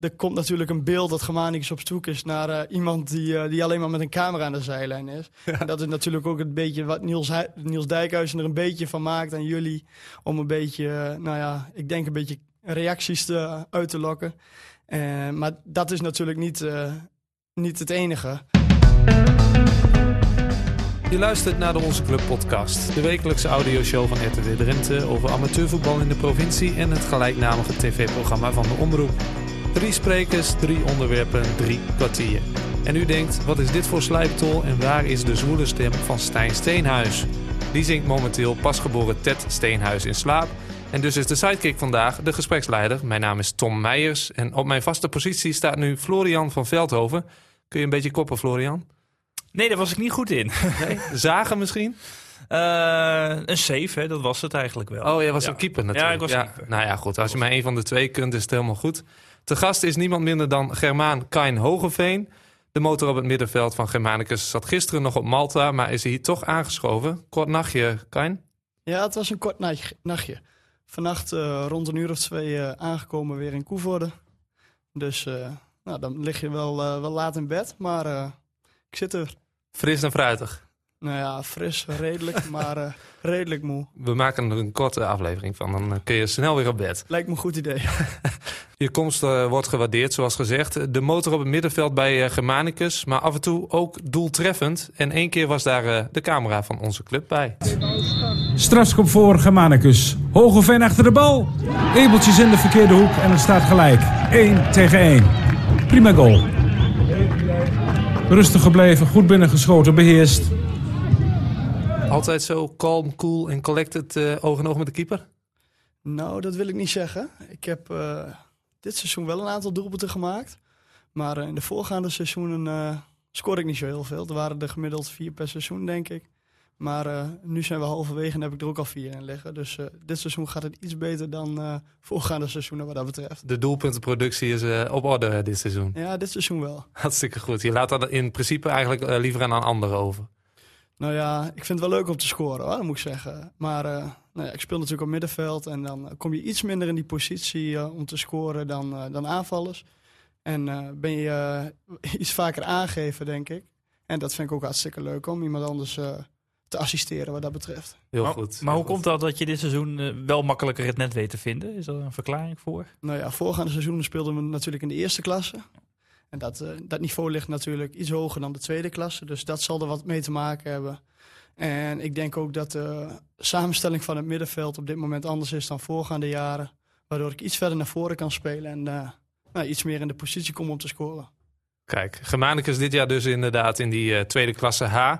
er komt natuurlijk een beeld dat Germanicus op zoek is naar eh, iemand die, eh, die alleen maar met een camera aan de zijlijn is. En dat is natuurlijk ook een beetje wat Niels, Niels Dijkhuizen er een beetje van maakt aan jullie. Om een beetje, eh, nou ja, ik denk een beetje reacties te, uit te lokken. Eh, maar dat is natuurlijk niet, eh, niet het enige. Je luistert naar de Onze Club podcast, de wekelijkse audioshow van RTW Drenthe over amateurvoetbal in de provincie en het gelijknamige tv-programma van de Omroep. Drie sprekers, drie onderwerpen, drie kwartier. En u denkt, wat is dit voor slijptol en waar is de zwoele stem van Stijn Steenhuis? Die zingt momenteel pasgeboren Ted Steenhuis in slaap. En dus is de sidekick vandaag de gespreksleider. Mijn naam is Tom Meijers en op mijn vaste positie staat nu Florian van Veldhoven. Kun je een beetje koppen, Florian? Nee, daar was ik niet goed in. Nee? Zagen misschien? Eh, een save, hè, dat was het eigenlijk wel. Oh, jij was Ja. een keeper natuurlijk. Ja, ik was keeper. Nou ja, goed. Als je maar één van de twee kunt, is het helemaal goed. Te gast is niemand minder dan Germaan Kain Hogeveen. De motor op het middenveld van Germanicus zat gisteren nog op Malta, maar is hier toch aangeschoven. Kort nachtje, Kain. Ja, het was een kort nacht- nachtje. Vannacht eh, rond een uur of twee eh, aangekomen weer in Koevoorde. Dus eh, nou, dan lig je wel, wel laat in bed, maar ik zit er. Fris en fruitig. Nou ja, fris, redelijk, maar eh, redelijk moe. We maken er een korte aflevering van, dan eh, kun je snel weer op bed. Lijkt me een goed idee. Je komst eh, wordt gewaardeerd, zoals gezegd. De motor op het middenveld bij eh, Germanicus, maar af en toe ook doeltreffend. En één keer was daar eh, de camera van onze club bij. Strafschop voor Germanicus. Hogeveen achter de bal. Ebeltjes in de verkeerde hoek en het staat gelijk. 1 tegen 1. Prima goal. Rustig gebleven, goed binnengeschoten, beheerst. Altijd zo calm, cool en collected eh, oog in oog met de keeper? Nou, dat wil ik niet zeggen. Ik heb eh, dit seizoen wel een aantal doelpunten gemaakt. Maar eh, in de voorgaande seizoenen scoorde ik niet zo heel veel. Er waren er gemiddeld vier per seizoen, denk ik. Maar nu zijn we halverwege en heb ik er ook al vier in liggen. Dus dit seizoen gaat het iets beter dan voorgaande seizoenen wat dat betreft. De doelpuntenproductie is op orde dit seizoen. Ja, dit seizoen wel. Hartstikke goed. Je laat dat in principe eigenlijk liever aan een ander over. Nou ja, ik vind het wel leuk om te scoren, hoor, dat moet ik zeggen. Maar eh, nou ja, ik speel natuurlijk op middenveld en dan eh, kom je iets minder in die positie eh, om te scoren dan, dan aanvallers. En eh, ben je iets vaker aangeven, denk ik. En dat vind ik ook hartstikke leuk om iemand anders eh, te assisteren wat dat betreft. Heel maar, goed. Maar heel hoe komt dat dat je dit seizoen wel makkelijker het net weet te vinden? Is er een verklaring voor? Nou ja, voorgaande seizoenen speelden we natuurlijk in de eerste klasse. En dat, eh, dat niveau ligt natuurlijk iets hoger dan de tweede klasse. Dus dat zal er wat mee te maken hebben. En ik denk ook dat de samenstelling van het middenveld op dit moment anders is dan voorgaande jaren. Waardoor ik iets verder naar voren kan spelen en eh, nou, iets meer in de positie kom om te scoren. Kijk, Germanicus dit jaar dus inderdaad in die eh, tweede klasse H.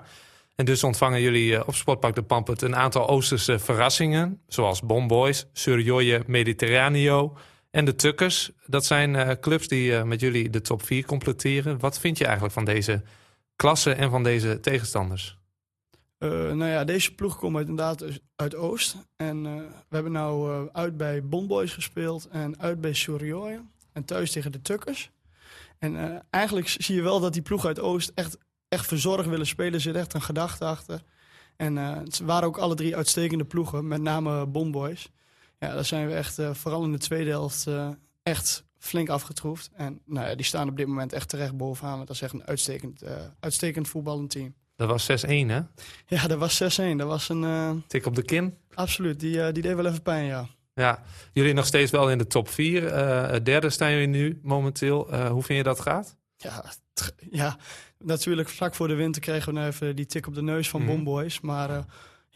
En dus ontvangen jullie op Sportpark de Pampert een aantal Oosterse verrassingen. Zoals Bomboys, Surjoye Mediterraneo en de Tukkers. Dat zijn eh, clubs die eh, met jullie de top 4 completeren. Wat vind je eigenlijk van deze klasse en van deze tegenstanders? Eh, nou ja, deze ploeg komt inderdaad uit Oost. En we hebben nou uit bij Bondboys gespeeld en uit bij Surioye. En thuis tegen de Tukkers. En eigenlijk zie je wel dat die ploeg uit Oost echt, echt verzorgd willen spelen. Er zit echt een gedachte achter. En ze waren ook alle drie uitstekende ploegen, met name Bondboys. Ja, daar zijn we echt, eh, vooral in de tweede helft, eh, echt flink afgetroefd. En nou ja, die staan op dit moment echt terecht bovenaan. Want dat is echt een uitstekend, eh, uitstekend voetballend team. Dat was 6-1 hè? Ja, dat was 6-1. Dat was een... Tik op de kin. absoluut, die, die deed wel even pijn, ja. Ja, jullie nog steeds wel in de top 4. Eh derde staan jullie nu momenteel. Hoe vind je dat gaat? Ja, ja, natuurlijk vlak voor de winter kregen we nou even die tik op de neus van Mhm. Bomboys. Maar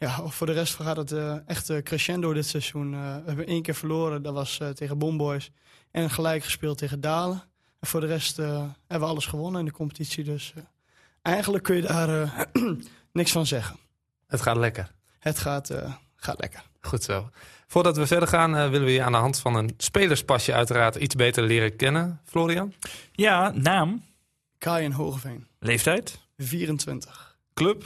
ja, voor de rest gaat het eh, echt eh, crescendo dit seizoen. Eh, we hebben één keer verloren, dat was eh, tegen Bomboys. En gelijk gespeeld tegen Dalen. En voor de rest eh, hebben we alles gewonnen in de competitie. Dus eh, eigenlijk kun je daar eh, niks van zeggen. Het gaat lekker. Het gaat, eh, gaat lekker. Goed zo. Voordat we verder gaan, willen we je aan de hand van een spelerspasje uiteraard iets beter leren kennen. Florian? Ja, naam, Kai en Hogeveen, leeftijd, 24. club,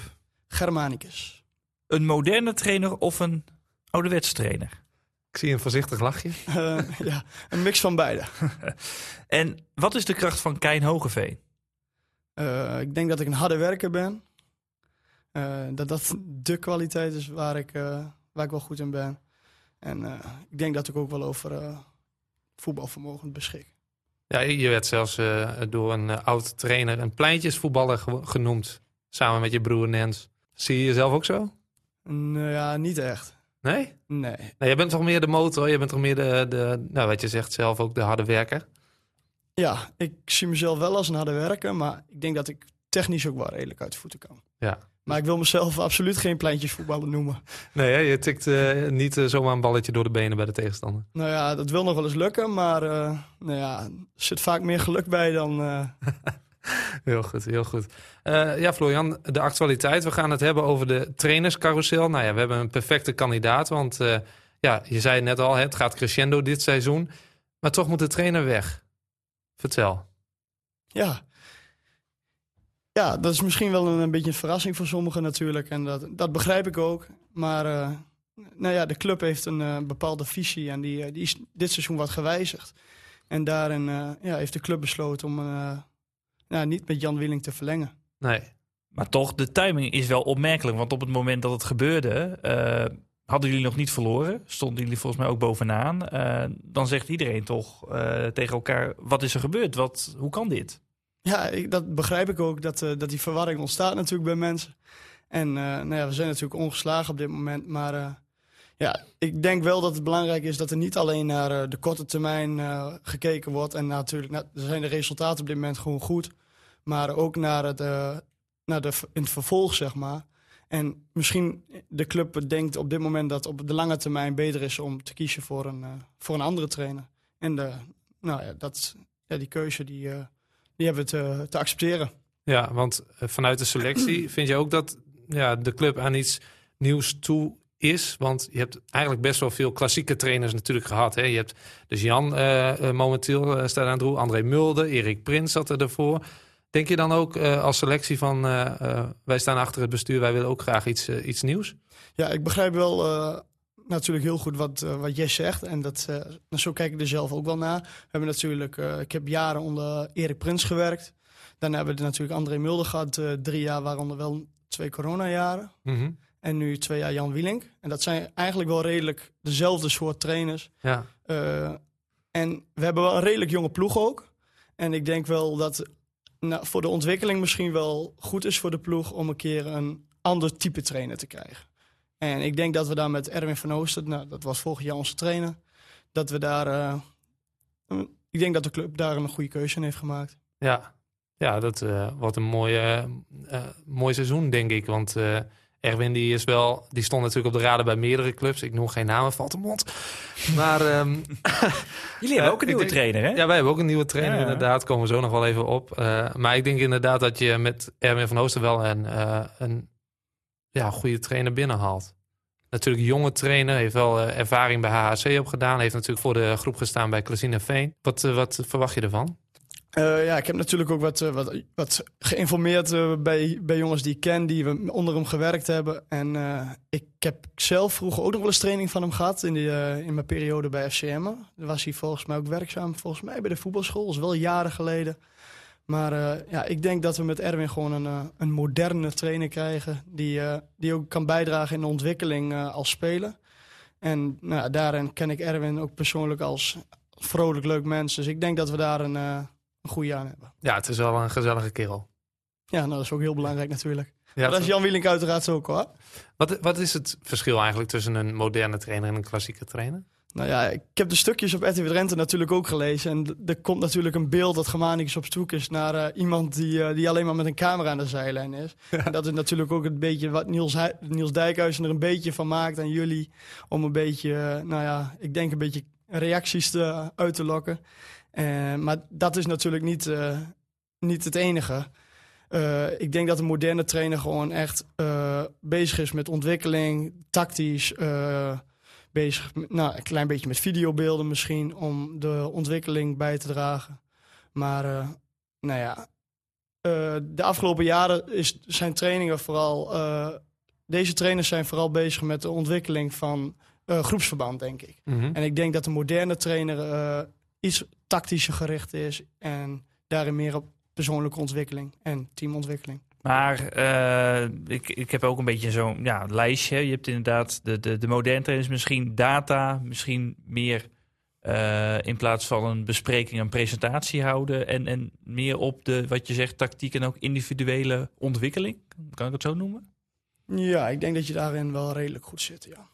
Germanicus. Een moderne trainer of een ouderwetse trainer? Ik zie een voorzichtig lachje. Eh, ja, een mix van beide. En wat is de kracht van Kein Hogeveen? Eh, ik denk dat ik een harde werker ben. Eh, dat dat de kwaliteit is waar ik, eh, waar ik wel goed in ben. En eh, ik denk dat ik ook wel over eh, voetbalvermogen beschik. Ja, je werd zelfs uh, door een uh, oud trainer een pleintjesvoetballer ge genoemd. Samen met je broer Nens. Zie je jezelf ook zo? Nou ja, niet echt. Nee? Nee. Nou, jij bent toch meer de motor? Je bent toch meer de, de, nou wat je zegt zelf, ook de harde werker? Ja, ik zie mezelf wel als een harde werker. Maar ik denk dat ik technisch ook wel redelijk uit de voeten kan. Ja. Maar ik wil mezelf absoluut geen pleintjesvoetballer noemen. Nee, hè? je tikt uh, niet uh, zomaar een balletje door de benen bij de tegenstander. Nou ja, dat wil nog wel eens lukken, maar uh, nou ja, er zit vaak meer geluk bij dan... heel goed, heel goed. ja, Florian, de actualiteit. We gaan het hebben over de trainerscarousel. Nou ja, we hebben een perfecte kandidaat, want ja, je zei net al, het gaat crescendo dit seizoen. Maar toch moet de trainer weg. Vertel. Ja, ja, dat is misschien wel een, beetje een verrassing voor sommigen natuurlijk. En dat, dat begrijp ik ook. Maar uh, nou ja, de club heeft een bepaalde visie en die, die is dit seizoen wat gewijzigd. En daarin ja, heeft de club besloten om ja, niet met Jan Willing te verlengen. Nee. Maar toch, de timing is wel opmerkelijk. Want op het moment dat het gebeurde, hadden jullie nog niet verloren. Stonden jullie volgens mij ook bovenaan. dan zegt iedereen toch tegen elkaar, wat is er gebeurd? Wat, hoe kan dit? Ja, ik, dat begrijp ik ook, dat, dat die verwarring ontstaat natuurlijk bij mensen. En nou ja, we zijn natuurlijk ongeslagen op dit moment. Maar ja, ik denk wel dat het belangrijk is dat er niet alleen naar de korte termijn gekeken wordt. En natuurlijk nou, zijn de resultaten op dit moment gewoon goed. Maar ook naar het, naar de, in het vervolg, zeg maar. En misschien de club denkt op dit moment dat op de lange termijn beter is om te kiezen voor een, voor een andere trainer. En de, nou ja, dat, ja, die keuze die die hebben we te, te accepteren. Ja, want eh, vanuit de selectie vind je ook dat ja, de club aan iets nieuws toe is. Want je hebt eigenlijk best wel veel klassieke trainers natuurlijk gehad. Hè? Je hebt dus Jan uh, momenteel uh, staat aan het roer. André Mulder, Erik Prins zat er ervoor. Denk je dan ook als selectie van wij staan achter het bestuur, wij willen ook graag iets, iets nieuws? Ja, ik begrijp wel natuurlijk heel goed wat, wat Jess zegt. En dat, uh, zo kijk ik er zelf ook wel naar. We hebben natuurlijk, ik heb jaren onder Erik Prins gewerkt. Daarna hebben we natuurlijk André Mulder gehad. drie jaar, waaronder wel twee coronajaren. Mm -hmm. En nu twee jaar Jan Wielink. En dat zijn eigenlijk wel redelijk dezelfde soort trainers. Ja. en we hebben wel een redelijk jonge ploeg ook. En ik denk wel dat nou, voor de ontwikkeling misschien wel goed is voor de ploeg... om een keer een ander type trainer te krijgen. En ik denk dat we daar met Erwin van Oosten, nou, dat was vorig jaar onze trainer, dat we daar, uh, ik denk dat de club daar een goede keuze in heeft gemaakt. Ja, ja dat uh, wordt een mooie, mooi seizoen, denk ik. Want Erwin die is wel, die stond natuurlijk op de radar bij meerdere clubs. Ik noem geen namen, valt de mond. Maar um, jullie hebben ook een nieuwe denk, trainer, hè? Ja, wij hebben ook een nieuwe trainer, ja. inderdaad. Komen we zo nog wel even op. maar ik denk inderdaad dat je met Erwin van Oosten wel een, een ja, goede trainer binnenhaalt. Natuurlijk jonge trainer, heeft wel uh, ervaring bij HHC opgedaan. Heeft natuurlijk voor de groep gestaan bij Klasine Veen. Wat, wat verwacht je ervan? Uh, ja, ik heb natuurlijk ook wat, wat, wat geïnformeerd bij, bij jongens die ik ken, die we onder hem gewerkt hebben. En ik heb zelf vroeger ook nog wel eens training van hem gehad in, die, in mijn periode bij FCM. Daar was hij volgens mij ook werkzaam, volgens mij bij de voetbalschool. Dat is wel jaren geleden. Maar ja, ik denk dat we met Erwin gewoon een, een moderne trainer krijgen. Die, die ook kan bijdragen in de ontwikkeling als speler. En nou, daarin ken ik Erwin ook persoonlijk als vrolijk leuk mens. Dus ik denk dat we daar een, een goede aan hebben. Ja, het is wel een gezellige kerel. Ja, nou, dat is ook heel belangrijk natuurlijk. Ja, dat is Jan Wielink uiteraard ook hoor. Wat, wat is het verschil eigenlijk tussen een moderne trainer en een klassieke trainer? Nou ja, ik heb de stukjes op RTW Drenthe natuurlijk ook gelezen. En er komt natuurlijk een beeld dat Germanicus op zoek is naar uh, iemand die, uh, die alleen maar met een camera aan de zijlijn is. Ja. En dat is natuurlijk ook een beetje wat Niels, Niels Dijkhuizen er een beetje van maakt aan jullie. Om een beetje, uh, nou ja, ik denk een beetje reacties te, uit te lokken. Maar dat is natuurlijk niet, niet het enige. ik denk dat een moderne trainer gewoon echt bezig is met ontwikkeling, tactisch bezig, nou, een klein beetje met videobeelden misschien, om de ontwikkeling bij te dragen. Maar, nou ja, de afgelopen jaren is, zijn trainingen vooral, deze trainers zijn vooral bezig met de ontwikkeling van groepsverband, denk ik. Mm -hmm. En ik denk dat de moderne trainer iets tactischer gericht is en daarin meer op persoonlijke ontwikkeling en teamontwikkeling. Maar uh, ik, ik heb ook een beetje zo'n ja, lijstje. Je hebt inderdaad de, de, de moderne trainers, misschien data, misschien meer eh, in plaats van een bespreking, een presentatie houden. En, en meer op de, wat je zegt, tactiek en ook individuele ontwikkeling. Kan ik het zo noemen? Ja, ik denk dat je daarin wel redelijk goed zit, ja.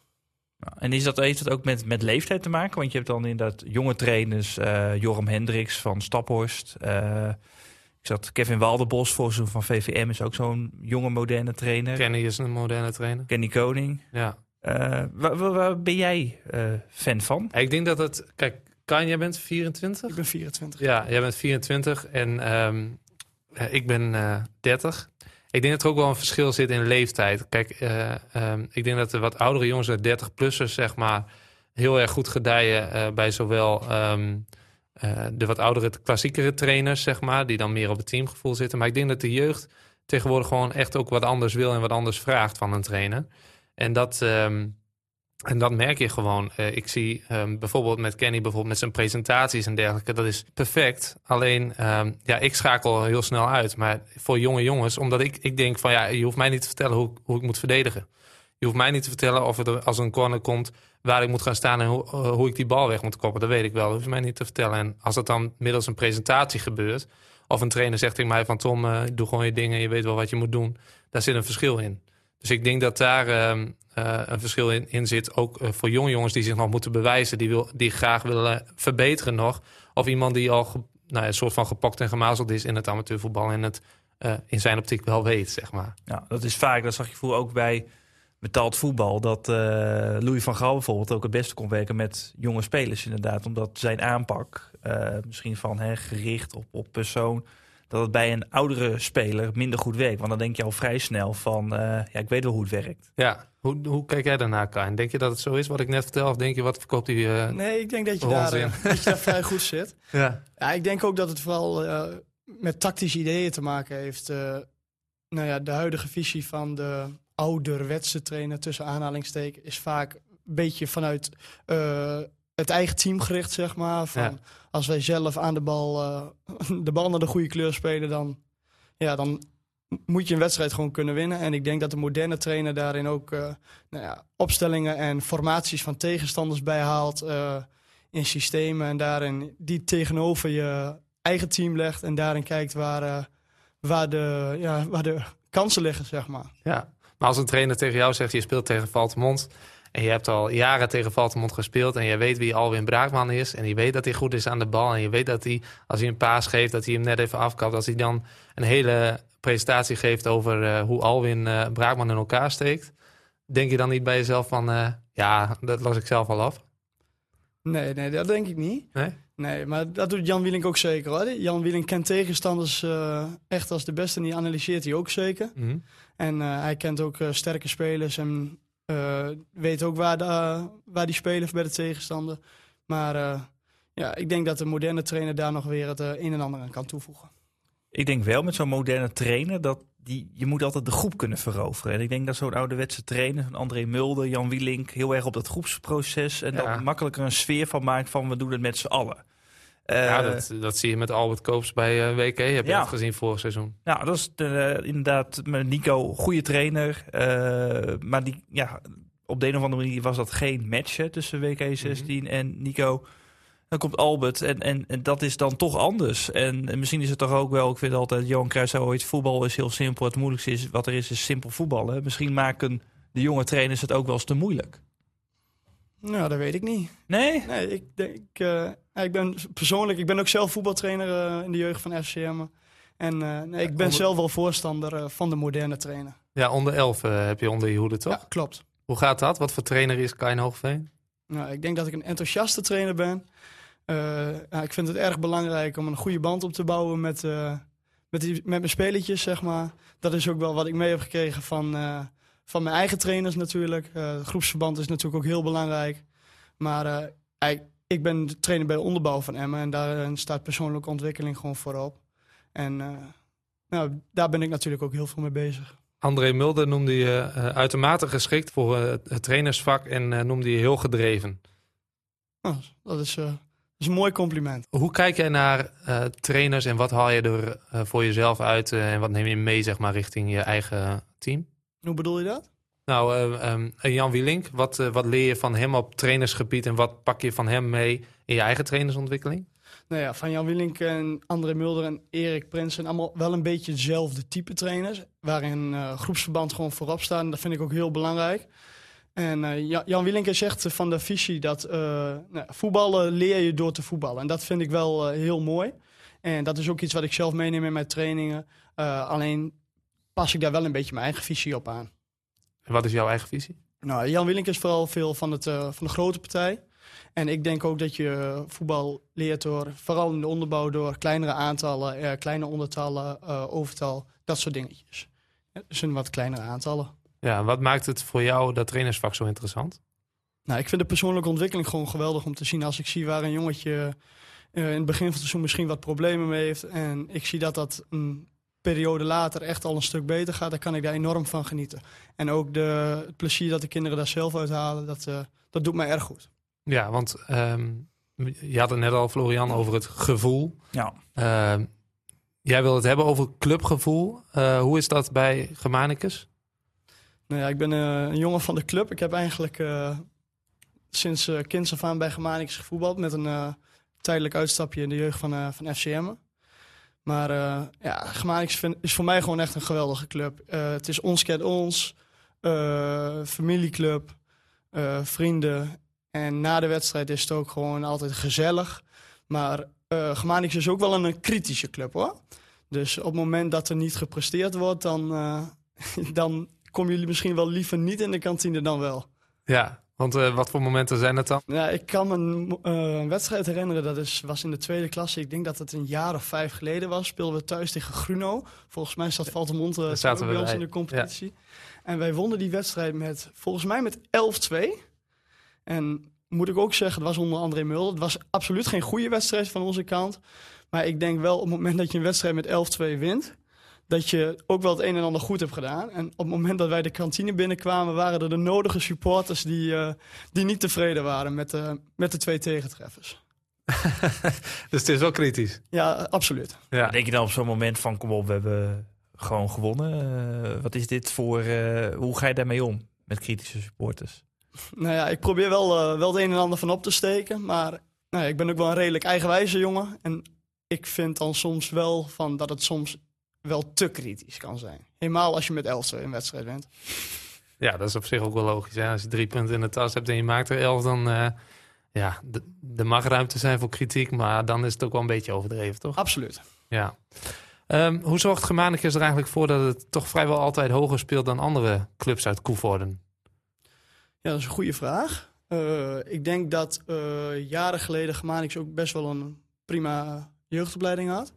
En is dat, heeft dat ook met, met leeftijd te maken? Want je hebt dan inderdaad jonge trainers, uh, Joram Hendricks van Staphorst. Uh, ik zat Kevin Walderbos, voorzitter van VVM, is ook zo'n jonge moderne trainer. Kenny is een moderne trainer. Kenny Koning. Ja. Uh, waar, waar, ben jij fan van? Ik denk dat het... Kijk, Kan, jij bent 24? Ik ben 24. Ja, jij bent 24 en um, ik ben 30. Ik denk dat er ook wel een verschil zit in leeftijd. Kijk, uh, um, ik denk dat de wat oudere jongens, de 30-plussers, zeg maar, heel erg goed gedijen uh, bij zowel um, uh, de wat oudere, klassiekere trainers, zeg maar, die dan meer op het teamgevoel zitten. Maar ik denk dat de jeugd tegenwoordig gewoon echt ook wat anders wil en wat anders vraagt van een trainer. En dat, um, en dat merk je gewoon. Uh, ik zie um, bijvoorbeeld met Kenny, bijvoorbeeld met zijn presentaties en dergelijke. Dat is perfect. Alleen, um, ja, ik schakel heel snel uit. Maar voor jonge jongens, omdat ik, ik denk van ja, je hoeft mij niet te vertellen hoe, hoe ik moet verdedigen. Je hoeft mij niet te vertellen of er als een corner komt waar ik moet gaan staan en hoe, uh, hoe ik die bal weg moet koppen. Dat weet ik wel. Dat hoef je mij niet te vertellen. En als dat dan middels een presentatie gebeurt, of een trainer zegt tegen mij van Tom, uh, doe gewoon je dingen, je weet wel wat je moet doen. Daar zit een verschil in. Dus ik denk dat daar um, uh, een verschil in, in zit. Ook uh, voor jonge jongens die zich nog moeten bewijzen. Die, wil, die graag willen verbeteren nog. Of iemand die al nou, een soort van gepokt en gemazeld is in het amateurvoetbal. En het uh, in zijn optiek wel weet, zeg maar. Ja, dat is vaak, dat zag je vroeger ook bij betaald voetbal. Dat Louis van Gaal bijvoorbeeld ook het beste kon werken met jonge spelers inderdaad. Omdat zijn aanpak, misschien van hè, gericht op, op persoon dat het bij een oudere speler minder goed werkt. Want dan denk je al vrij snel van, uh, ja, ik weet wel hoe het werkt. Ja, hoe, hoe kijk jij daarnaar, Kain? Denk je dat het zo is wat ik net vertel? Of denk je, wat verkoopt hij uh, Nee, ik denk dat je, daar, uh, dat je daar vrij goed zit. Ja. ja, ik denk ook dat het vooral uh, met tactische ideeën te maken heeft. Uh, nou ja, de huidige visie van de ouderwetse trainer, tussen aanhalingstekens, is vaak een beetje vanuit uh, het eigen team gericht, zeg maar. Van, ja. Als wij zelf aan de bal, uh, de bal naar de goede kleur spelen, dan, ja, dan moet je een wedstrijd gewoon kunnen winnen. En ik denk dat de moderne trainer daarin ook uh, nou ja, opstellingen en formaties van tegenstanders bijhaalt uh, in systemen. En daarin die tegenover je eigen team legt en daarin kijkt waar, waar, de, ja, waar de kansen liggen, zeg maar. Ja, maar als een trainer tegen jou zegt, je speelt tegen Valtemont... En je hebt al jaren tegen Valtemont gespeeld. En je weet wie Alwin Braakman is. En je weet dat hij goed is aan de bal. En je weet dat hij, als hij een paas geeft, dat hij hem net even afkapt. Als hij dan een hele presentatie geeft over uh, hoe Alwin uh, Braakman in elkaar steekt. Denk je dan niet bij jezelf van, uh, ja, dat las ik zelf al af? Nee, nee, dat denk ik niet. Nee? Nee, maar dat doet Jan Wieling ook zeker. Hoor. Jan Wieling kent tegenstanders echt als de beste. En die analyseert hij ook zeker. Mm -hmm. En hij kent ook sterke spelers en uh, weet ook waar, de, uh, waar die spelen bij de tegenstander. Maar uh, ja, ik denk dat de moderne trainer daar nog weer het een en ander aan kan toevoegen. Ik denk wel met zo'n moderne trainer dat die, je moet altijd de groep kunnen veroveren. En ik denk dat zo'n ouderwetse trainer, André Mulder, Jan Wielink, heel erg op dat groepsproces en ja. dan makkelijker een sfeer van maakt van we doen het met z'n allen. Uh, ja, dat, dat zie je met Albert Koops bij uh, WK. Heb je ja. dat gezien vorig seizoen? Ja, dat is de, uh, inderdaad met Nico, goede trainer. maar die, ja, op de een of andere manier was dat geen match hè, tussen WK 16 mm -hmm. en Nico. Dan komt Albert en, en, en, dat is dan toch anders. En, en, misschien is het toch ook wel, ik vind altijd, Johan Cruijff zei ooit, voetbal is heel simpel. Het moeilijkste is, wat er is, is simpel voetballen. Misschien maken de jonge trainers het ook wel eens te moeilijk. Nou, dat weet ik niet. Nee? Nee, ik denk... Uh, ik ben persoonlijk... Ik ben ook zelf voetbaltrainer uh, in de jeugd van FCM. En uh, nee, ik ben onder... zelf wel voorstander van de moderne trainer. Ja, onder 11 heb je onder je hoede, toch? Ja, klopt. Hoe gaat dat? Wat voor trainer is Kain Hoogveen? Nou, ik denk dat ik een enthousiaste trainer ben. nou, ik vind het erg belangrijk om een goede band op te bouwen met, met, die, met mijn spelertjes, zeg maar. Dat is ook wel wat ik mee heb gekregen van van mijn eigen trainers natuurlijk. Groepsverband is natuurlijk ook heel belangrijk. Maar ik, ik ben trainer bij de onderbouw van Emmen en daarin staat persoonlijke ontwikkeling gewoon voorop. En uh, nou, daar ben ik natuurlijk ook heel veel mee bezig. André Mulder noemde je uitermate geschikt voor het trainersvak en noemde je heel gedreven. Oh, dat, is, dat is een mooi compliment. Hoe kijk jij naar trainers en wat haal je er voor jezelf uit en wat neem je mee zeg maar, richting je eigen team? Hoe bedoel je dat? Nou, uh, um, Jan Wielink, wat, uh, wat leer je van hem op trainersgebied en wat pak je van hem mee in je eigen trainersontwikkeling? Nou ja, van Jan Willink en André Mulder en Erik Prins zijn allemaal wel een beetje hetzelfde type trainers. Waarin uh, groepsverband gewoon voorop staat. En dat vind ik ook heel belangrijk. En uh, Jan Willink zegt van de visie dat nou, voetballen leer je door te voetballen. En dat vind ik wel heel mooi. En dat is ook iets wat ik zelf meeneem in mijn trainingen. alleen pas ik daar wel een beetje mijn eigen visie op aan. En wat is jouw eigen visie? Nou, Jan Willink is vooral veel van, het, van de grote partij. En ik denk ook dat je voetbal leert door, vooral in de onderbouw, door kleinere aantallen, eh, kleine ondertallen, uh, overtal, dat soort dingetjes. Ja, dus een wat kleinere aantallen. Ja, wat maakt het voor jou dat trainersvak zo interessant? Nou, ik vind de persoonlijke ontwikkeling gewoon geweldig om te zien. Als ik zie waar een jongetje in het begin van het seizoen misschien wat problemen mee heeft. En ik zie dat dat een periode later echt al een stuk beter gaat. Dan kan ik daar enorm van genieten. En ook de, het plezier dat de kinderen daar zelf uithalen, dat, uh, dat doet mij erg goed. Ja, want um, je had het net al, Florian, over het gevoel. Ja. Uh, jij wil het hebben over clubgevoel. Uh, hoe is dat bij Germanicus? Nou ja, ik ben uh, een jongen van de club. Ik heb eigenlijk eh, sinds uh, kinds af aan bij Germanicus gevoetbald. Met een tijdelijk uitstapje in de jeugd van, van FCM. Maar ja, Germanicus vind, is voor mij gewoon echt een geweldige club. het is ons kent ons, familieclub, vrienden. En na de wedstrijd is het ook gewoon altijd gezellig. Maar uh, is ook wel een, kritische club hoor. Dus op het moment dat er niet gepresteerd wordt, dan, uh, dan komen jullie misschien wel liever niet in de kantine dan wel. Ja, want uh, wat voor momenten zijn het dan? Ja, ik kan me een, een wedstrijd herinneren, dat is, was in de tweede klasse. Ik denk dat het een jaar of vijf geleden was. Speelden we thuis tegen Gruno. Volgens mij zat Valtemont uh, bij ons in de competitie. Ja. En wij wonnen die wedstrijd met, volgens mij met 11-2. En moet ik ook zeggen, het was onder André Mulder. Het was absoluut geen goede wedstrijd van onze kant. Maar ik denk wel op het moment dat je een wedstrijd met 11-2 wint... dat je ook wel het een en ander goed hebt gedaan. En op het moment dat wij de kantine binnenkwamen... waren er de nodige supporters die, uh, die niet tevreden waren met, uh, met de twee tegentreffers. dus het is wel kritisch? Ja, absoluut. Ja. Denk je dan op zo'n moment van, kom op, we hebben gewoon gewonnen. Uh, wat is dit voor... hoe ga je daarmee om met kritische supporters? Nou ja, ik probeer wel, uh, wel het een en ander van op te steken. Maar nou ja, ik ben ook wel een redelijk eigenwijze jongen. En ik vind dan soms wel van dat het soms wel te kritisch kan zijn. Helemaal als je met 11 een wedstrijd bent. Ja, dat is op zich ook wel logisch. Hè? Als je drie punten in de tas hebt en je maakt er elf, dan... Uh, ja, er mag ruimte zijn voor kritiek, maar dan is het ook wel een beetje overdreven, toch? Absoluut. Ja. Um, hoe zorgt Germanicus er eigenlijk voor dat het toch vrijwel altijd hoger speelt dan andere clubs uit Koevoorden? Ja, dat is een goede vraag. Uh, ik denk dat uh, jaren geleden Germanix ook best wel een prima jeugdopleiding had.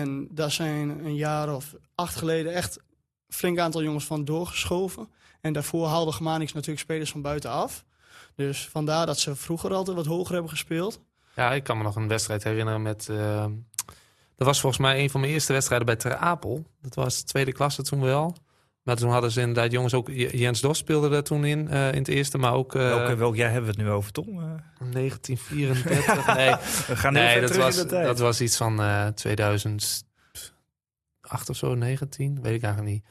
En daar zijn een jaar of acht geleden echt flink aantal jongens van doorgeschoven. En daarvoor haalde Germanix natuurlijk spelers van buitenaf. Dus vandaar dat ze vroeger altijd wat hoger hebben gespeeld. Ja, ik kan me nog een wedstrijd herinneren met... Uh, dat was volgens mij een van mijn eerste wedstrijden bij Ter Apel. Dat was de tweede klasse toen wel. Maar toen hadden ze inderdaad jongens ook... Jens Dos speelde er toen in, uh, in het eerste, maar ook... Uh, Welke, welk jaar hebben we het nu over, Tom? Uh... 1934, nee. we gaan nee, dat was, dat was iets van uh, 2008 of zo, 19, weet ik eigenlijk niet.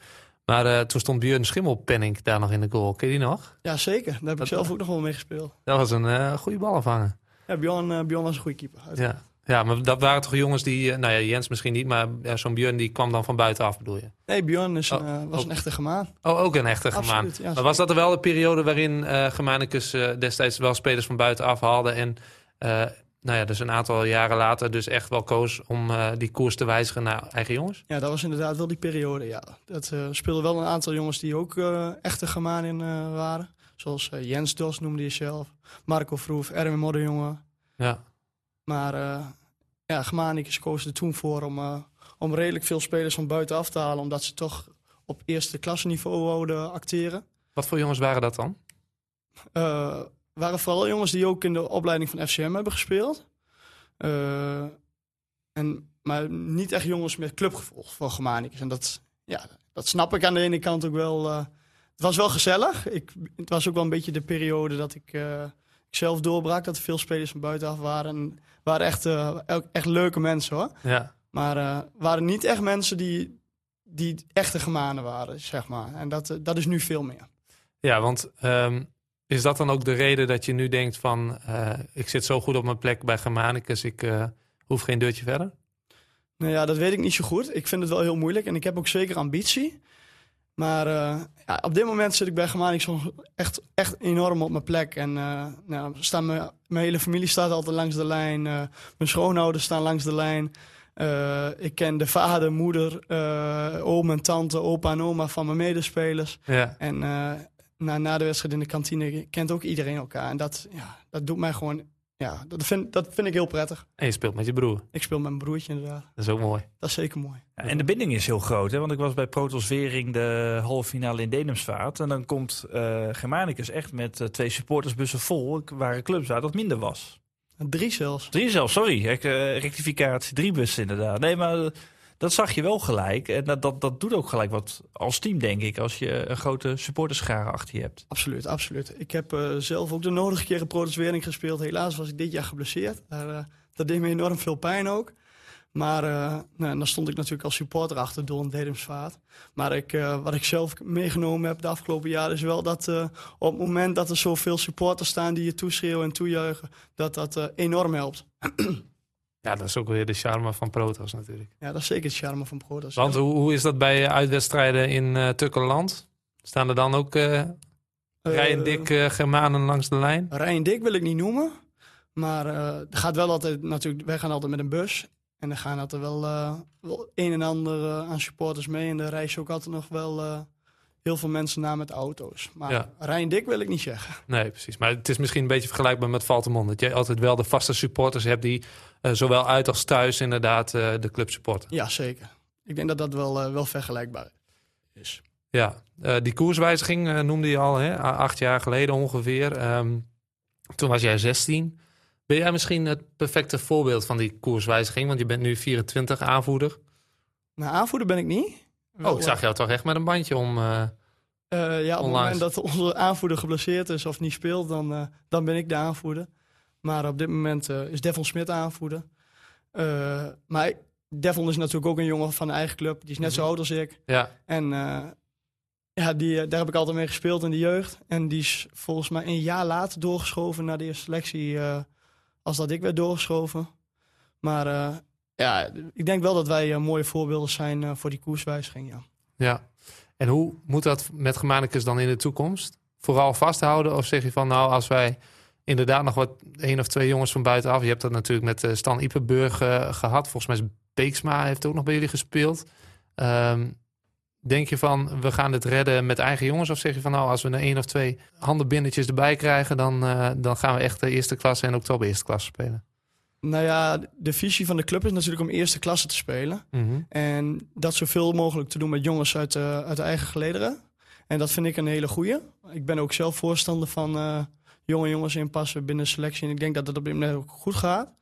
Maar uh, toen stond Björn Schimmelpenning daar nog in de goal. Ken je die nog? Ja, zeker. Daar heb dat, ik zelf ook nog wel mee gespeeld. Dat was een uh, goede ballenvanger. Ja, Bjorn, uh, Bjorn was een goede keeper. Ja. Ja, maar dat waren toch jongens die, nou ja, Jens misschien niet, maar ja, zo'n Björn die kwam dan van buitenaf, bedoel je? Nee, Björn is een, oh, uh, was ook. een echte gemaan. Oh, ook een echte gemaan. Ja, maar was dat er wel de periode waarin uh, Germanicus uh, destijds wel spelers van buitenaf haalde en nou ja, dus een aantal jaren later dus echt wel koos om die koers te wijzigen naar eigen jongens? Ja, dat was inderdaad wel die periode, ja. Dat speelden wel een aantal jongens die ook echte gemaan in waren. Zoals Jens Dos noemde je zelf, Marco Vroef, Erwin Modderjongen. Ja. Maar uh, ja, Germanicus koos er toen voor om, uh, om redelijk veel spelers van buitenaf te halen. Omdat ze toch op eerste klasse niveau wouden acteren. Wat voor jongens waren dat dan? Uh, waren vooral jongens die ook in de opleiding van FCM hebben gespeeld. en, maar niet echt jongens met clubgevoel voor Germanicus. En dat, ja, dat snap ik aan de ene kant ook wel. het was wel gezellig. Ik, het was ook wel een beetje de periode dat ik zelf doorbrak. Dat er veel spelers van buitenaf waren. En waren echt, uh, echt leuke mensen hoor. Ja. Maar uh, waren niet echt mensen die, die echte gemanen waren, zeg maar. En dat, uh, dat is nu veel meer. Ja, want um, Is dat dan ook de reden dat je nu denkt van... eh, ik zit zo goed op mijn plek bij Germanicus, ik eh, hoef geen deurtje verder? Nou ja, dat weet ik niet zo goed. Ik vind het wel heel moeilijk en ik heb ook zeker ambitie. Maar eh, ja, op dit moment zit ik bij Germanicus echt, echt enorm op mijn plek. En eh, nou, staan mijn, mijn hele familie staat altijd langs de lijn. eh, mijn schoonouders staan langs de lijn. Ik ken de vader, moeder, oom en tante, opa en oma van mijn medespelers. Ja, En na, na de wedstrijd in de kantine kent ook iedereen elkaar. En dat, ja, dat doet mij gewoon... Ja, dat vind, dat vind ik heel prettig. en je speelt met je broer. Ik speel met mijn broertje inderdaad. Dat is ook mooi. Dat is zeker mooi. Ja, en de binding is heel groot, hè? want ik was bij Protos Wering de halve finale in Denemsvaart. En dan komt eh Germanicus echt met eh, twee supportersbussen vol, waar clubs waar dat minder was. Drie zelfs. Drie zelfs, sorry, eh, rectificatie, drie bussen inderdaad. Nee, maar dat zag je wel gelijk. En dat, dat, doet ook gelijk wat als team, denk ik, als je een grote supporterschare achter je hebt. Absoluut, absoluut. Ik heb eh, zelf ook de nodige keren Proteswering gespeeld. Helaas was ik dit jaar geblesseerd. Eh, dat deed me enorm veel pijn ook. Maar eh, nou, dan stond ik natuurlijk als supporter achter Don Dedemsvaart. Maar ik, wat ik zelf meegenomen heb de afgelopen jaren is wel dat op het moment dat er zoveel supporters staan die je toeschreeuwen en toejuichen, dat dat enorm helpt. Ja, dat is ook weer de charme van Protos natuurlijk. Ja, dat is zeker het charme van Protos. Want hoe, hoe is dat bij uitwedstrijden in eh Tukkerland? Staan er dan ook eh rij en dik eh, Germanen langs de lijn? Rijn dik wil ik niet noemen. Maar eh, er gaat wel altijd natuurlijk, wij gaan altijd met een bus. En er gaan altijd wel, eh, wel een en ander eh, aan supporters mee. En er reizen ook altijd nog wel eh, heel veel mensen na met auto's. Maar Ja. Rijn dik wil ik niet zeggen. Nee, precies. Maar het is misschien een beetje vergelijkbaar met Valtemont. Dat jij altijd wel de vaste supporters hebt die eh, zowel uit als thuis inderdaad eh, de club supporten. Ja, zeker. Ik denk dat dat wel, eh, wel vergelijkbaar is. Ja, die koerswijziging noemde je al, hè? Acht jaar geleden ongeveer. Ehm, toen was jij 16. Ben jij misschien het perfecte voorbeeld van die koerswijziging? Want je bent nu 24 aanvoerder. Nou, aanvoerder ben ik niet. Oh, ik zag jou toch echt met een bandje om. eh, Eh, ja, op het moment dat onze aanvoerder geblesseerd is of niet speelt, dan, eh, dan ben ik de aanvoerder. Maar op dit moment is Devon Smit aanvoerder. Maar ik- Devon is natuurlijk ook een jongen van de eigen club. Die is net zo oud als ik. ja, En ja, die, daar heb ik altijd mee gespeeld in de jeugd. En die is volgens mij een jaar later doorgeschoven naar de eerste selectie. als dat ik werd doorgeschoven. Maar ja, ik denk wel dat wij eh, mooie voorbeelden zijn eh, voor die koerswijziging. Ja. ja. En hoe moet dat met Germanicus dan in de toekomst? Vooral vasthouden? Of zeg je van, nou, als wij inderdaad nog wat één of twee jongens van buitenaf. Je hebt dat natuurlijk met eh, Stan Iperburg eh, gehad. Volgens mij is Beeksma heeft ook nog bij jullie gespeeld. Ehm, denk je van, we gaan dit redden met eigen jongens? Of zeg je van, nou, als we een één of twee handenbindertjes erbij krijgen... dan, dan gaan we echt de eerste klasse en oktober eerste klasse spelen? Nou ja, de visie van de club is natuurlijk om eerste klasse te spelen. Mhm. En dat zoveel mogelijk te doen met jongens uit, de uit de eigen gelederen. En dat vind ik een hele goeie. Ik ben ook zelf voorstander van eh, jonge jongens inpassen binnen selectie. En ik denk dat dat op dit moment ook goed gaat.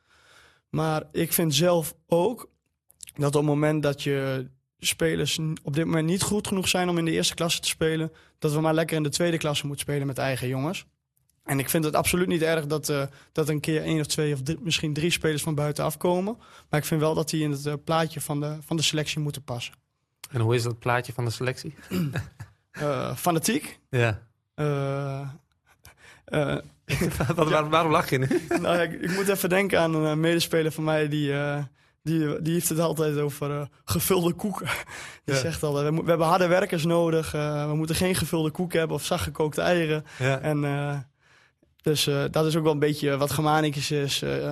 Maar ik vind zelf ook dat op het moment dat je spelers op dit moment niet goed genoeg zijn om in de eerste klasse te spelen, dat we maar lekker in de tweede klasse moeten spelen met eigen jongens. En ik vind het absoluut niet erg dat, eh, dat een keer één of twee of drie- misschien drie spelers van buitenaf komen. Maar ik vind wel dat die in het eh, plaatje van de, van de selectie moeten passen. En hoe is dat plaatje van de selectie? Eh, fanatiek. Ja. Wat, waar- waarom lach je nu? nou, ik, ik moet even denken aan een medespeler van mij die, die, die heeft het altijd over gevulde koeken. Die Ja. zegt altijd, we, we hebben harde werkers nodig. we moeten geen gevulde koeken hebben of zachtgekookte eieren. Ja. En dus eh, dat is ook wel een beetje wat Germanicus is. Eh,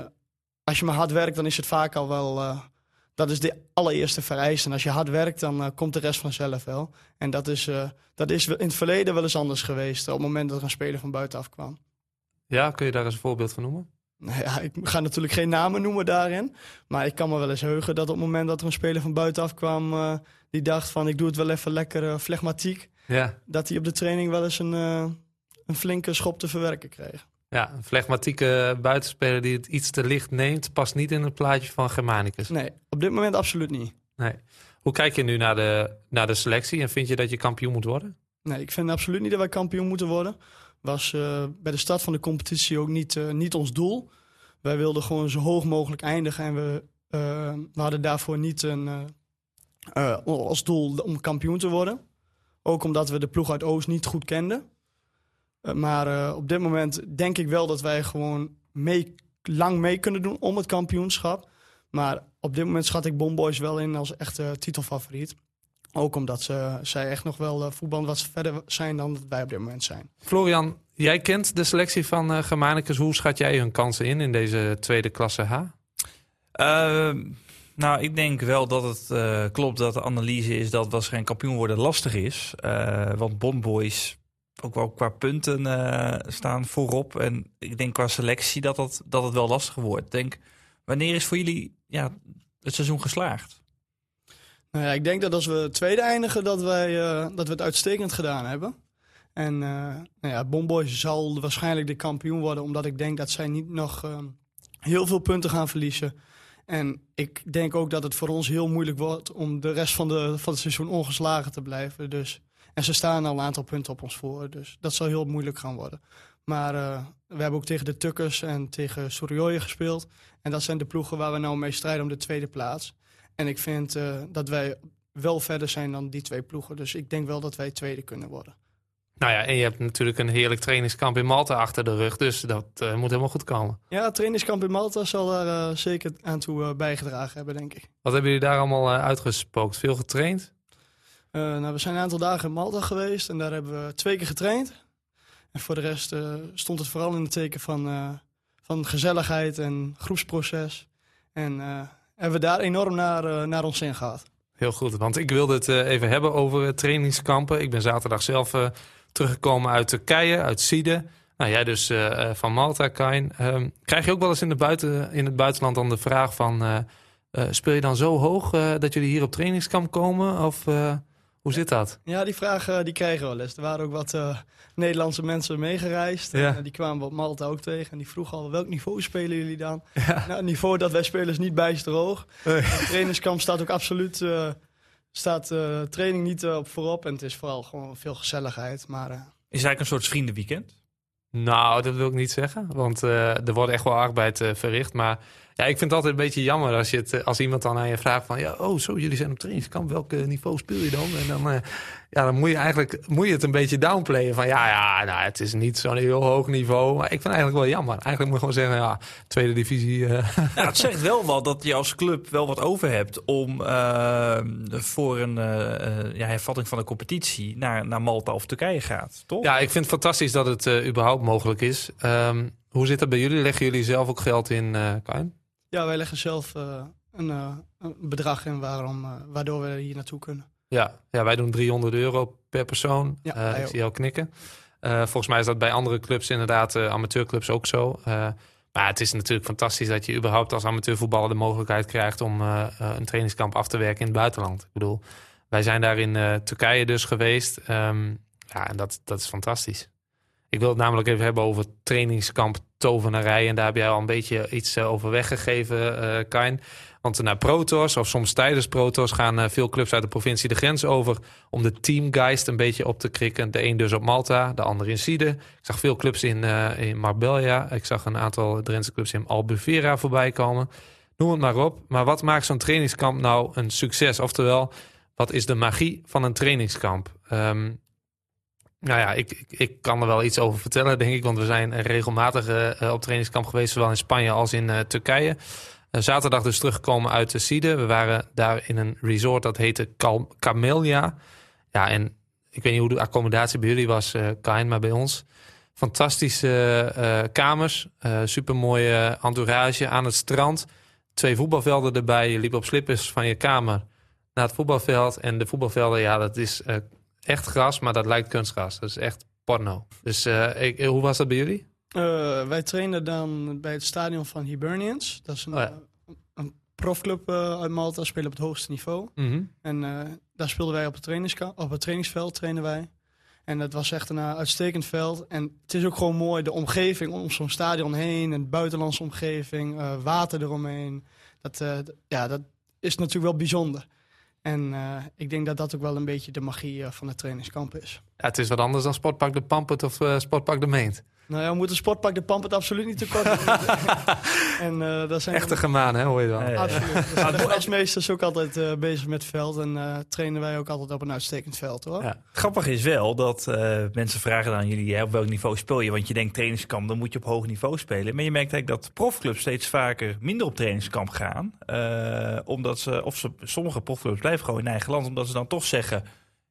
als je maar hard werkt, dan is het vaak al wel... eh, dat is de allereerste vereiste. En als je hard werkt, dan komt de rest vanzelf wel. En dat is, dat is in het verleden wel eens anders geweest. Op het moment dat er een speler van buitenaf kwam. ja, kun je daar eens een voorbeeld van noemen? Nou ja, ik ga natuurlijk geen namen noemen daarin. Maar ik kan me wel eens heugen dat op het moment dat er een speler van buitenaf kwam... die dacht van, ik doe het wel even lekker flegmatiek... Ja. dat hij op de training wel eens een, een flinke schop te verwerken kreeg. Ja, een flegmatieke buitenspeler die het iets te licht neemt, past niet in het plaatje van Germanicus. Nee, op dit moment absoluut niet. Nee. Hoe kijk je nu naar de, naar de selectie en vind je dat je kampioen moet worden? Nee, ik vind absoluut niet dat wij kampioen moeten worden. Was eh, bij de start van de competitie ook niet, eh, niet ons doel. Wij wilden gewoon zo hoog mogelijk eindigen. En we, eh, we hadden daarvoor niet een, als doel om kampioen te worden. Ook omdat we de ploeg uit Oost niet goed kenden. Eh, maar eh, op dit moment denk ik wel dat wij gewoon mee, lang mee kunnen doen om het kampioenschap. Maar op dit moment schat ik Bomboys wel in als echte titelfavoriet. Ook omdat ze, zij echt nog wel uh, voetbal wat verder zijn dan wij op dit moment zijn. Florian, jij kent de selectie van uh, Germanicus. Hoe schat jij hun kansen in in deze tweede klasse H? Uh, nou, ik denk wel dat het uh, klopt dat de analyse is dat waarschijnlijk kampioen worden lastig is. want Bomboys ook wel qua punten staan voorop. En ik denk qua selectie dat, dat, dat het wel lastiger wordt. Denk, wanneer is voor jullie ja, het seizoen geslaagd? Nou ja, ik denk dat als we tweede eindigen, dat, wij, uh, dat we het uitstekend gedaan hebben. En uh, nou ja, Bomboys zal waarschijnlijk de kampioen worden, omdat ik denk dat zij niet nog uh, heel veel punten gaan verliezen. En ik denk ook dat het voor ons heel moeilijk wordt om de rest van, de, van het seizoen ongeslagen te blijven. Dus, en ze staan al een aantal punten op ons voor, dus dat zal heel moeilijk gaan worden. Maar we hebben ook tegen de Tukkers en tegen Sorioje gespeeld. En dat zijn de ploegen waar we nou mee strijden om de tweede plaats. En ik vind uh, dat wij wel verder zijn dan die twee ploegen. Dus ik denk wel dat wij tweede kunnen worden. Nou ja, en je hebt natuurlijk een heerlijk trainingskamp in Malta achter de rug. Dus dat uh, moet helemaal goed komen. Ja, het trainingskamp in Malta zal daar zeker aan toe bijgedragen hebben, denk ik. Wat hebben jullie daar allemaal uitgespookt? Veel getraind? Nou, we zijn een aantal dagen in Malta geweest en daar hebben we twee keer getraind. En voor de rest stond het vooral in het teken van, van gezelligheid en groepsproces. En hebben we daar enorm naar, naar ons in gehad. Heel goed, want ik wilde het even hebben over trainingskampen. Ik ben zaterdag zelf teruggekomen uit Turkije, uit Siede. Nou, jij dus van Malta, Kain. Um, krijg je ook wel eens in, de buiten, in het buitenland dan de vraag van... speel je dan zo hoog dat jullie hier op trainingskamp komen? Of hoe zit dat? Ja, die vraag die kregen we wel eens. Er waren ook wat Nederlandse mensen meegereisd. Ja. En die kwamen op Malta ook tegen. En die vroegen al, welk niveau spelen jullie dan? Ja. Nou, het niveau dat wij spelen is niet bijster hoog. Nee. trainingskamp staat ook absoluut... Uh, staat uh, training niet uh, op voorop. En het is vooral gewoon veel gezelligheid. Maar, is het eigenlijk een soort vriendenweekend? Nou, dat wil ik niet zeggen. Want er wordt echt wel arbeid verricht. Maar ja, ik vind het altijd een beetje jammer als, je het, als iemand dan aan je vraagt van... Ja, oh, zo, jullie zijn op trainingskamp. Welk niveau speel je dan? En dan ja, dan moet je eigenlijk moet je het een beetje downplayen. Van ja, ja nou, het is niet zo'n heel hoog niveau. Maar ik vind het eigenlijk wel jammer. Eigenlijk moet je gewoon zeggen, ja, tweede divisie. Uh. Ja, het zegt wel wat dat je als club wel wat over hebt om uh, voor een ja, hervatting van de competitie naar, naar Malta of Turkije gaat, toch? Ja, ik vind het fantastisch dat het überhaupt mogelijk is. Um, hoe zit dat bij jullie? Leggen jullie zelf ook geld in, uh, Kain? Ja, wij leggen zelf een, een, bedrag in waarom, waardoor we hier naartoe kunnen. Ja, ja, wij doen 300 euro per persoon. Ja, ik zie jou knikken. Volgens mij is dat bij andere clubs inderdaad, amateurclubs ook zo. maar het is natuurlijk fantastisch dat je überhaupt als amateurvoetballer de mogelijkheid krijgt om een trainingskamp af te werken in het buitenland. Ik bedoel, wij zijn daar in Turkije dus geweest. Um, ja, en dat, dat is fantastisch. Ik wil het namelijk even hebben over trainingskamp tovenarij. En daar heb jij al een beetje iets over weggegeven, Kain. Want naar Protos of soms tijdens Protos gaan uh, veel clubs uit de provincie de grens over om de teamgeist een beetje op te krikken. De een dus op Malta, de ander in Side. Ik zag veel clubs in, uh, in Marbella. Ik zag een aantal Drentse clubs in Albufeira voorbij komen. Noem het maar op. Maar wat maakt zo'n trainingskamp nou een succes? Oftewel, wat is de magie van een trainingskamp? Um, nou ja, ik, ik, ik, kan er wel iets over vertellen, denk ik. Want we zijn regelmatig uh, op trainingskamp geweest, zowel in Spanje als in Turkije. Eh, zaterdag dus teruggekomen uit de Side. We waren daar in een resort dat heette Camellia. Ja, en ik weet niet hoe de accommodatie bij jullie was, uh, maar bij ons. Fantastische kamers, supermooie entourage aan het strand. Twee voetbalvelden erbij. Je liep op slippers van je kamer naar het voetbalveld. En de voetbalvelden, ja, dat is echt gras, maar dat lijkt kunstgras. Dat is echt porno. Dus ik, hoe was dat bij jullie? Uh, wij trainen dan bij het stadion van Hibernians. Dat is een, oh ja. een profclub uh, uit Malta, spelen op het hoogste niveau. Mm -hmm. En daar speelden wij op het, op het trainingsveld, trainen wij. En dat was echt een uitstekend veld. En het is ook gewoon mooi, de omgeving om zo'n stadion heen. Een buitenlandse omgeving, water eromheen. Dat, ja, dat is natuurlijk wel bijzonder. En ik denk dat dat ook wel een beetje de magie van het trainingskamp is. Ja, het is wat anders dan Sportpark de Pampert of Sportpark de Meent. Nou ja, we moeten sportpak de Pampert absoluut niet tekort doen. en, uh, dat zijn Echte gemaan, hè, hoor je dan. Absoluut. Dus de is ook altijd uh, bezig met het veld. En uh, trainen wij ook altijd op een uitstekend veld, hoor. Ja. Grappig is wel dat mensen vragen aan jullie... Hè, op welk niveau speel je? Want je denkt trainingskamp, dan moet je op hoog niveau spelen. Maar je merkt eigenlijk dat profclubs steeds vaker minder op trainingskamp gaan. omdat ze, of ze, sommige profclubs blijven gewoon in eigen land. Omdat ze dan toch zeggen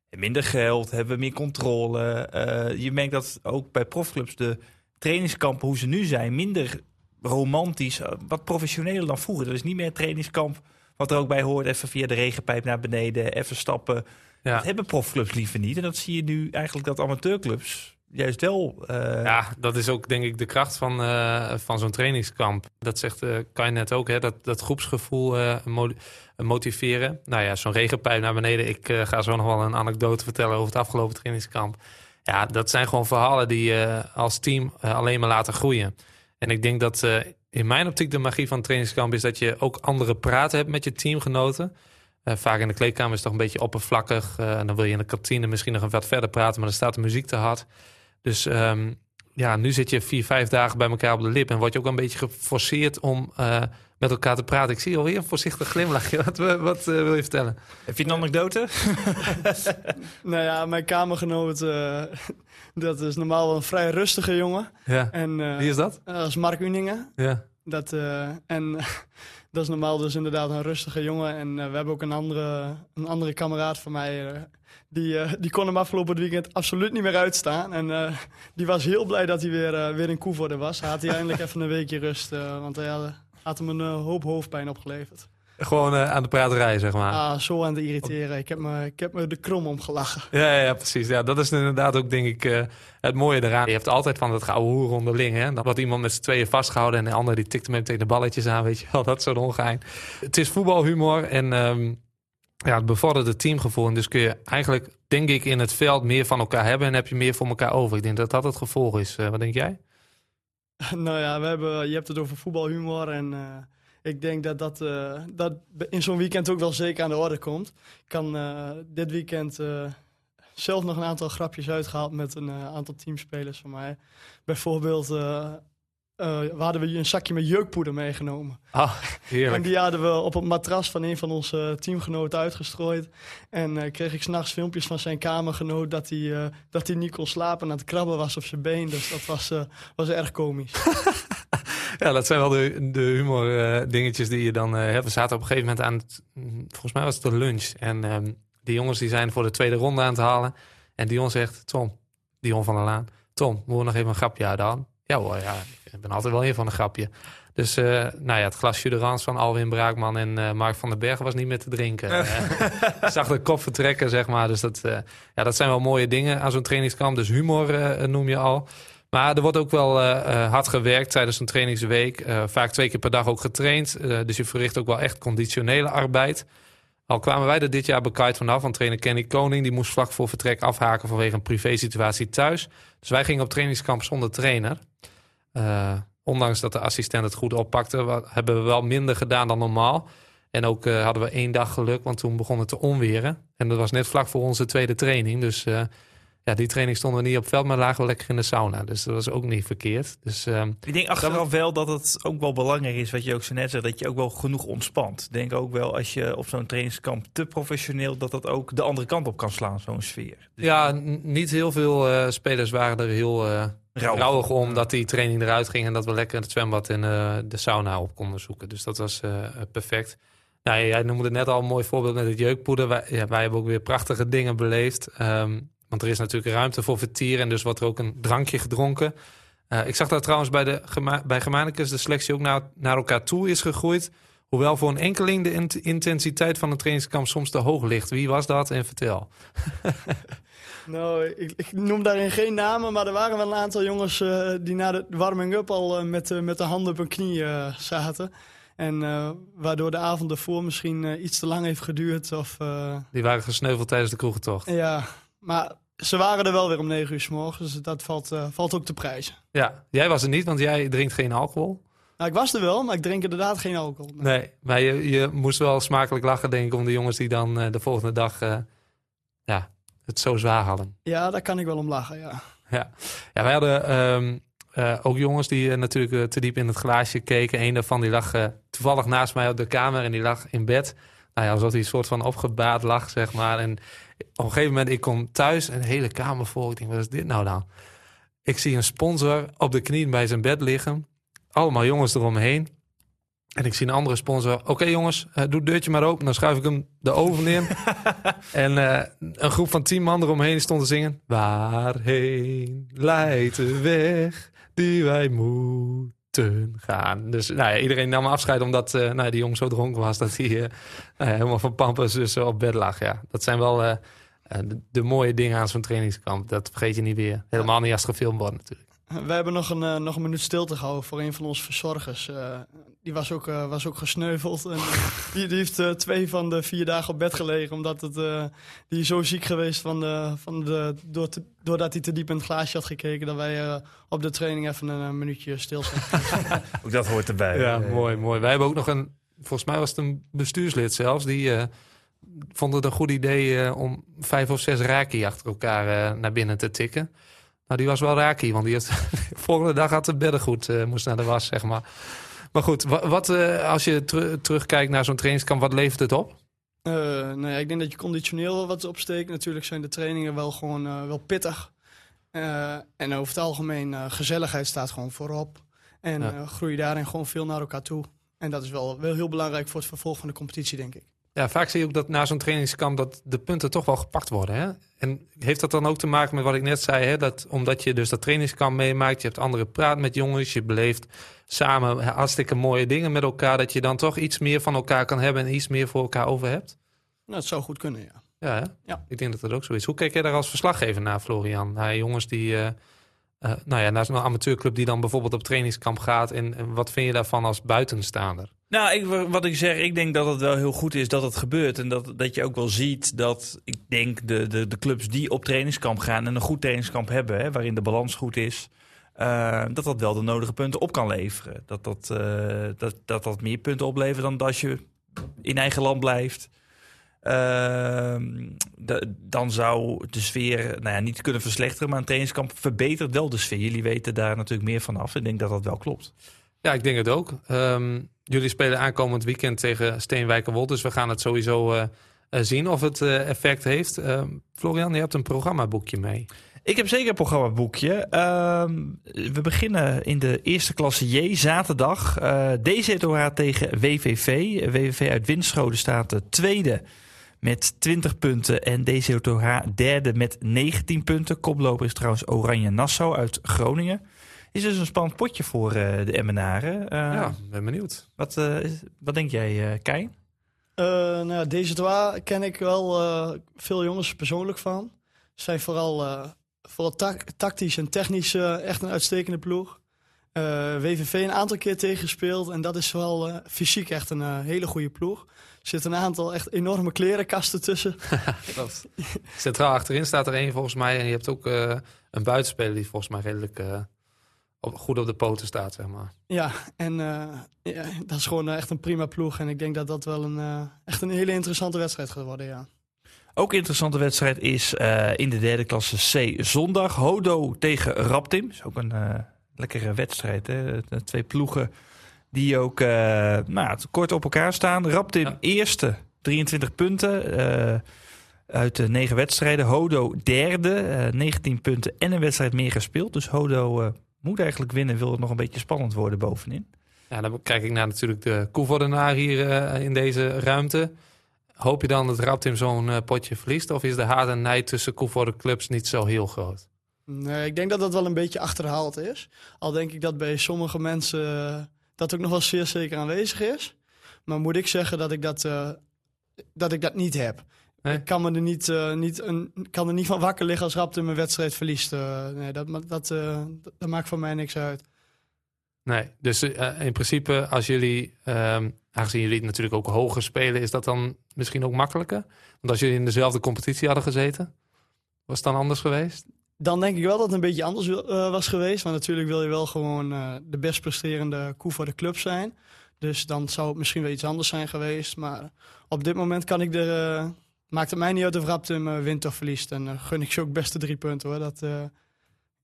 minder geld, hebben we meer controle. Uh, je merkt dat ook bij profclubs de trainingskampen, hoe ze nu zijn, minder romantisch, eh, wat professioneler dan vroeger. Er is niet meer trainingskamp wat er ook bij hoort, even via de regenpijp naar beneden, even stappen. Ja. Dat hebben profclubs liever niet. En dat zie je nu eigenlijk dat amateurclubs juist wel. Uh... Ja, dat is ook denk ik de kracht van, uh, van zo'n trainingskamp. Dat zegt uh, kan net ook, hè? Dat, dat groepsgevoel motiveren. Nou ja, zo'n regenpijp naar beneden. Ik ga zo nog wel een anekdote vertellen over het afgelopen trainingskamp. Ja, dat zijn gewoon verhalen die je als team alleen maar laten groeien. En ik denk dat in mijn optiek de magie van trainingskamp is dat je ook andere praten hebt met je teamgenoten. vaak in de kleedkamer is het toch een beetje oppervlakkig. en dan wil je in de kantine misschien nog wat verder praten, maar dan staat de muziek te hard. Dus um, ja, nu zit je vier, vijf dagen bij elkaar op de lip. En word je ook een beetje geforceerd om uh, met elkaar te praten. Ik zie alweer een voorzichtig glimlachje. Wat, wat uh, wil je vertellen? Heb je een anekdote? nou ja, mijn kamergenoot, uh, dat is normaal wel een vrij rustige jongen. Ja. En, Wie is dat? Dat is Mark Uningen. Ja. Dat, en dat is normaal dus inderdaad een rustige jongen. En we hebben ook een andere, een andere kameraad van mij die, uh, die kon hem afgelopen weekend absoluut niet meer uitstaan. En die was heel blij dat hij weer, weer in Koevoorde was. Had hij eindelijk even een weekje rust, want hij had, had hem een hoop hoofdpijn opgeleverd. Gewoon aan de praterij, zeg maar. Ah, zo aan het irriteren. Ik heb me, ik heb me de krom omgelachen. Ja, ja, precies. Ja, dat is inderdaad ook, denk ik, het mooie eraan. Je hebt altijd van het gouden hoer onderling. Hè? Dat wordt iemand met z'n tweeën vastgehouden... en de ander die tikt hem tegen de balletjes aan, weet je wel. Dat soort ongeheim. Het is voetbalhumor en... Um, ja, het bevordert het teamgevoel. En dus kun je eigenlijk, denk ik, in het veld meer van elkaar hebben en heb je meer voor elkaar over. Ik denk dat dat het gevolg is. Uh, wat denk jij? Nou ja, we hebben, je hebt het over voetbalhumor en uh, ik denk dat dat, uh, dat in zo'n weekend ook wel zeker aan de orde komt. Ik kan dit weekend zelf nog een aantal grapjes uitgehaald met een aantal teamspelers van mij. Bijvoorbeeld we hadden we een zakje met jeukpoeder meegenomen. Ah, heerlijk. En die hadden we op het matras van een van onze teamgenoten uitgestrooid. En kreeg ik s'nachts filmpjes van zijn kamergenoot dat hij, dat hij niet kon slapen en aan het krabben was op zijn been. Dus dat was, was erg komisch. ja, dat zijn wel de, de humor dingetjes die je dan hebt. We zaten op een gegeven moment aan het, mm, volgens mij was het de lunch. En um, die jongens die zijn voor de tweede ronde aan het halen. En Dion zegt, Tom, Dion van der Laan, Tom, we nog even een grapje aan. Ja hoor, ja, ik ben altijd wel een van een grapje. Dus uh, nou ja, het glasje de Rans van Alwin Braakman en uh, Mark van den Berg was niet meer te drinken. zag de kop vertrekken, zeg maar. Dus dat, ja, dat zijn wel mooie dingen aan zo'n trainingskamp. Dus humor noem je al. Maar er wordt ook wel hard gewerkt tijdens een trainingsweek. vaak twee keer per dag ook getraind. dus je verricht ook wel echt conditionele arbeid. Al kwamen wij er dit jaar bekijkt vanaf. Want trainer Kenny Koning die moest vlak voor vertrek afhaken vanwege een privé-situatie thuis. Dus wij gingen op trainingskamp zonder trainer. Ondanks dat de assistent het goed oppakte, hebben we wel minder gedaan dan normaal. En ook hadden we één dag geluk, want toen begon het te onweren. En dat was net vlak voor onze tweede training. Dus ja, die training stonden we niet op veld, maar lagen we lekker in de sauna. Dus dat was ook niet verkeerd. Dus, uh, ik denk achteraf wel dat het ook wel belangrijk is, wat je ook zo net zei, dat je ook wel genoeg ontspant. Ik denk ook wel als je op zo'n trainingskamp te professioneel, dat dat ook de andere kant op kan slaan, zo'n sfeer. Dus ja, niet heel veel spelers waren er heel rouwig om dat die training eruit ging en dat we lekker in het zwembad en uh, de sauna op konden zoeken. Dus dat was uh, perfect. Nou, jij noemde het net al een mooi voorbeeld met het jeukpoeder. Wij, ja, wij hebben ook weer prachtige dingen beleefd. Um, want er is natuurlijk ruimte voor vertier en dus wordt er ook een drankje gedronken. Uh, ik zag dat trouwens bij, de, bij Germanicus de selectie ook naar, naar elkaar toe is gegroeid. Hoewel voor een enkeling de intensiteit van het trainingskamp soms te hoog ligt. Wie was dat en vertel. Nou, ik, ik, noem daarin geen namen, maar er waren wel een aantal jongens uh, die na de warming-up al uh, met, met de handen op hun knie zaten. En waardoor de avond ervoor misschien iets te lang heeft geduurd. Of, die waren gesneuveld tijdens de kroegentocht. Ja, maar ze waren er wel weer om negen uur s morgens, dus dat valt, valt ook te prijzen. Ja, jij was er niet, want jij drinkt geen alcohol. Nou, ik was er wel, maar ik drink inderdaad geen alcohol. Nee, nee maar je, je moest wel smakelijk lachen, denk ik, om de jongens die dan de volgende dag ja, het zo zwaar hadden. Ja, daar kan ik wel om lachen, ja. Ja, ja wij hadden um, Eh, ook jongens die eh, natuurlijk eh, te diep in het glaasje keken. Eén daarvan die lag eh, toevallig naast mij op de kamer en die lag in bed. Nou ja, alsof hij een soort van opgebaat lag, zeg maar. En op een gegeven moment, ik kom thuis en de hele kamer vol. Ik denk, wat is dit nou dan? Ik zie een sponsor op de knieën bij zijn bed liggen. Allemaal jongens eromheen. En ik zie een andere sponsor. Oké jongens, eh, doe het deurtje maar open. Dan schuif ik hem de oven in. en eh, een groep van tien man eromheen stond te zingen. Waarheen leidt de weg die wij moeten gaan. Dus nou ja, iedereen nam afscheid omdat eh, nou, die jongen zo dronken was... dat hij eh, ja, helemaal van pampers dus op bed lag. Ja, dat zijn wel eh, eh, de, de mooie dingen aan zo'n trainingskamp. Dat vergeet je niet weer. Helemaal niet als gefilmd wordt natuurlijk. We hebben nog een, eh, nog een minuut stilte gehouden voor een van onze verzorgers. Eh, die was ook, eh, was ook gesneuveld. En, die, die heeft eh, twee van de vier dagen op bed gelegen. Omdat het, eh, die is zo ziek geweest van de, van de, door te- doordat hij te diep in het glaasje had gekeken. Dat wij eh, op de training even een, minuutje stil zijn. Ook dat hoort erbij. Ja, mooi, mooi. Wij hebben ook nog een, volgens mij was het een bestuurslid zelfs, die vond het een goed idee om vijf of zes raki achter elkaar naar binnen te tikken. Nou, die was wel raki, want die heeft, volgende dag had het beddengoed, eh moest naar de was, zeg maar. Maar goed, wat, wat eh, als je teru- terugkijkt naar zo'n trainingskamp, wat levert het op? Eh, nou ja, ik denk dat je conditioneel wel wat opsteekt. Natuurlijk zijn de trainingen wel gewoon wel pittig. En over het algemeen, gezelligheid staat gewoon voorop. En Ja. groei daarin gewoon veel naar elkaar toe. En dat is wel, wel heel belangrijk voor het vervolg van de competitie, denk ik. Ja, vaak zie je ook dat na zo'n trainingskamp dat de punten toch wel gepakt worden. Hè? En heeft dat dan ook te maken met wat ik net zei? Hè? Dat, omdat je dus dat trainingskamp meemaakt, je hebt andere praat met jongens, je beleeft samen hartstikke mooie dingen met elkaar, dat je dan toch iets meer van elkaar kan hebben en iets meer voor elkaar over hebt? Nou, dat zou goed kunnen, ja. Ja, hè? Ja. ik denk dat dat ook zo is. Hoe kijk jij daar als verslaggever naar, Florian? Naar jongens die, eh, eh, nou ja, naar zo'n amateurclub die dan bijvoorbeeld op trainingskamp gaat. En, en wat vind je daarvan als buitenstaander? Nou, ik, wat ik zeg, ik denk dat het wel heel goed is dat het gebeurt. En dat, dat je ook wel ziet dat, ik denk, de, de, de clubs die op trainingskamp gaan en een goed trainingskamp hebben, hè, waarin de balans goed is, eh, dat dat wel de nodige punten op kan leveren. Dat dat, eh, dat, dat dat meer punten oplevert dan als je in eigen land blijft. Ehm, da- dan zou de sfeer nou ja, niet kunnen verslechteren, maar een trainingskamp verbetert wel de sfeer. Jullie weten daar natuurlijk meer van af. Ik denk dat dat wel klopt. Ja, ik denk het ook. Ehm, jullie spelen aankomend weekend tegen Steenwijkerwold. Dus we gaan het sowieso eh, eh, zien of het eh, effect heeft. Ehm, Florian, je hebt een programmaboekje mee. Ik heb zeker een programmaboekje. Ehm, we beginnen in de eerste klasse J zaterdag. Eh DZOH tegen WVV. WVV uit Winschoten staat de tweede met 20 punten. En DZOH derde met 19 punten. Koploper is trouwens Oranje Nassau uit Groningen. Is dus een spannend potje voor eh, de Emmenaren. Eh, ja, ben benieuwd. wat, eh, is- wat denk jij, eh Kijn? Eh, nou ja, deze twee ken ik wel eh, veel jongens persoonlijk van. Ze zijn vooral, eh, vooral tactisch en technisch echt een uitstekende ploeg. Eh, WVV een aantal keer tegengespeeld en dat is wel eh, fysiek echt een hele goede ploeg. Er zitten een aantal echt enorme klerenkasten tussen. Dat. Centraal achterin staat er één volgens mij. En je hebt ook eh, een buitenspeler die volgens mij redelijk eh, op, goed op de poten staat, zeg maar. Ja, en eh, ja, dat is gewoon eh, echt een prima ploeg. En ik denk dat dat wel een, eh, echt een hele interessante wedstrijd gaat worden, ja. Ook een interessante wedstrijd is eh, in de derde klasse C zondag. Hodo tegen Raptim. Is ook een eh, lekkere wedstrijd. Hè? De twee ploegen die ook eh, nou, ja, kort op elkaar staan. Raptim Ja. eerste, 23 punten eh, uit de negen wedstrijden. Hodo derde, eh, 19 punten en een wedstrijd meer gespeeld. Dus Hodo eh, moet eigenlijk winnen, wil het nog een beetje spannend worden bovenin. Ja, dan kijk ik naar natuurlijk de koevoordenaar hier eh, in deze ruimte. Hoop je dan dat Raptim zo'n eh, potje verliest? Of is de haat en nijd tussen Koevoorde clubs niet zo heel groot? Nee, ik denk dat dat wel een beetje achterhaald is. Al denk ik dat bij sommige mensen eh, dat ook nog wel zeer zeker aanwezig is. Maar moet ik zeggen dat ik dat, eh, dat, ik dat niet heb. Nee? Ik kan, me er niet, eh, niet een, kan er niet van wakker liggen als Raptor mijn wedstrijd verliest. Eh, nee, dat, eh, dat, dat maakt voor mij niks uit. Nee, dus in principe als jullie, ehm, aangezien jullie natuurlijk ook hoger spelen, is dat dan misschien ook makkelijker? Want als jullie in dezelfde competitie hadden gezeten, was het dan anders geweest? Dan denk ik wel dat het een beetje anders was geweest. Want natuurlijk wil je wel gewoon de best presterende koe voor de club zijn. Dus dan zou het misschien wel iets anders zijn geweest. Maar op dit moment kan ik er... maakt het mij niet uit of Raptum eh, wint of verliest. En eh, gun ik ze ook beste drie punten hoor. Dat, eh,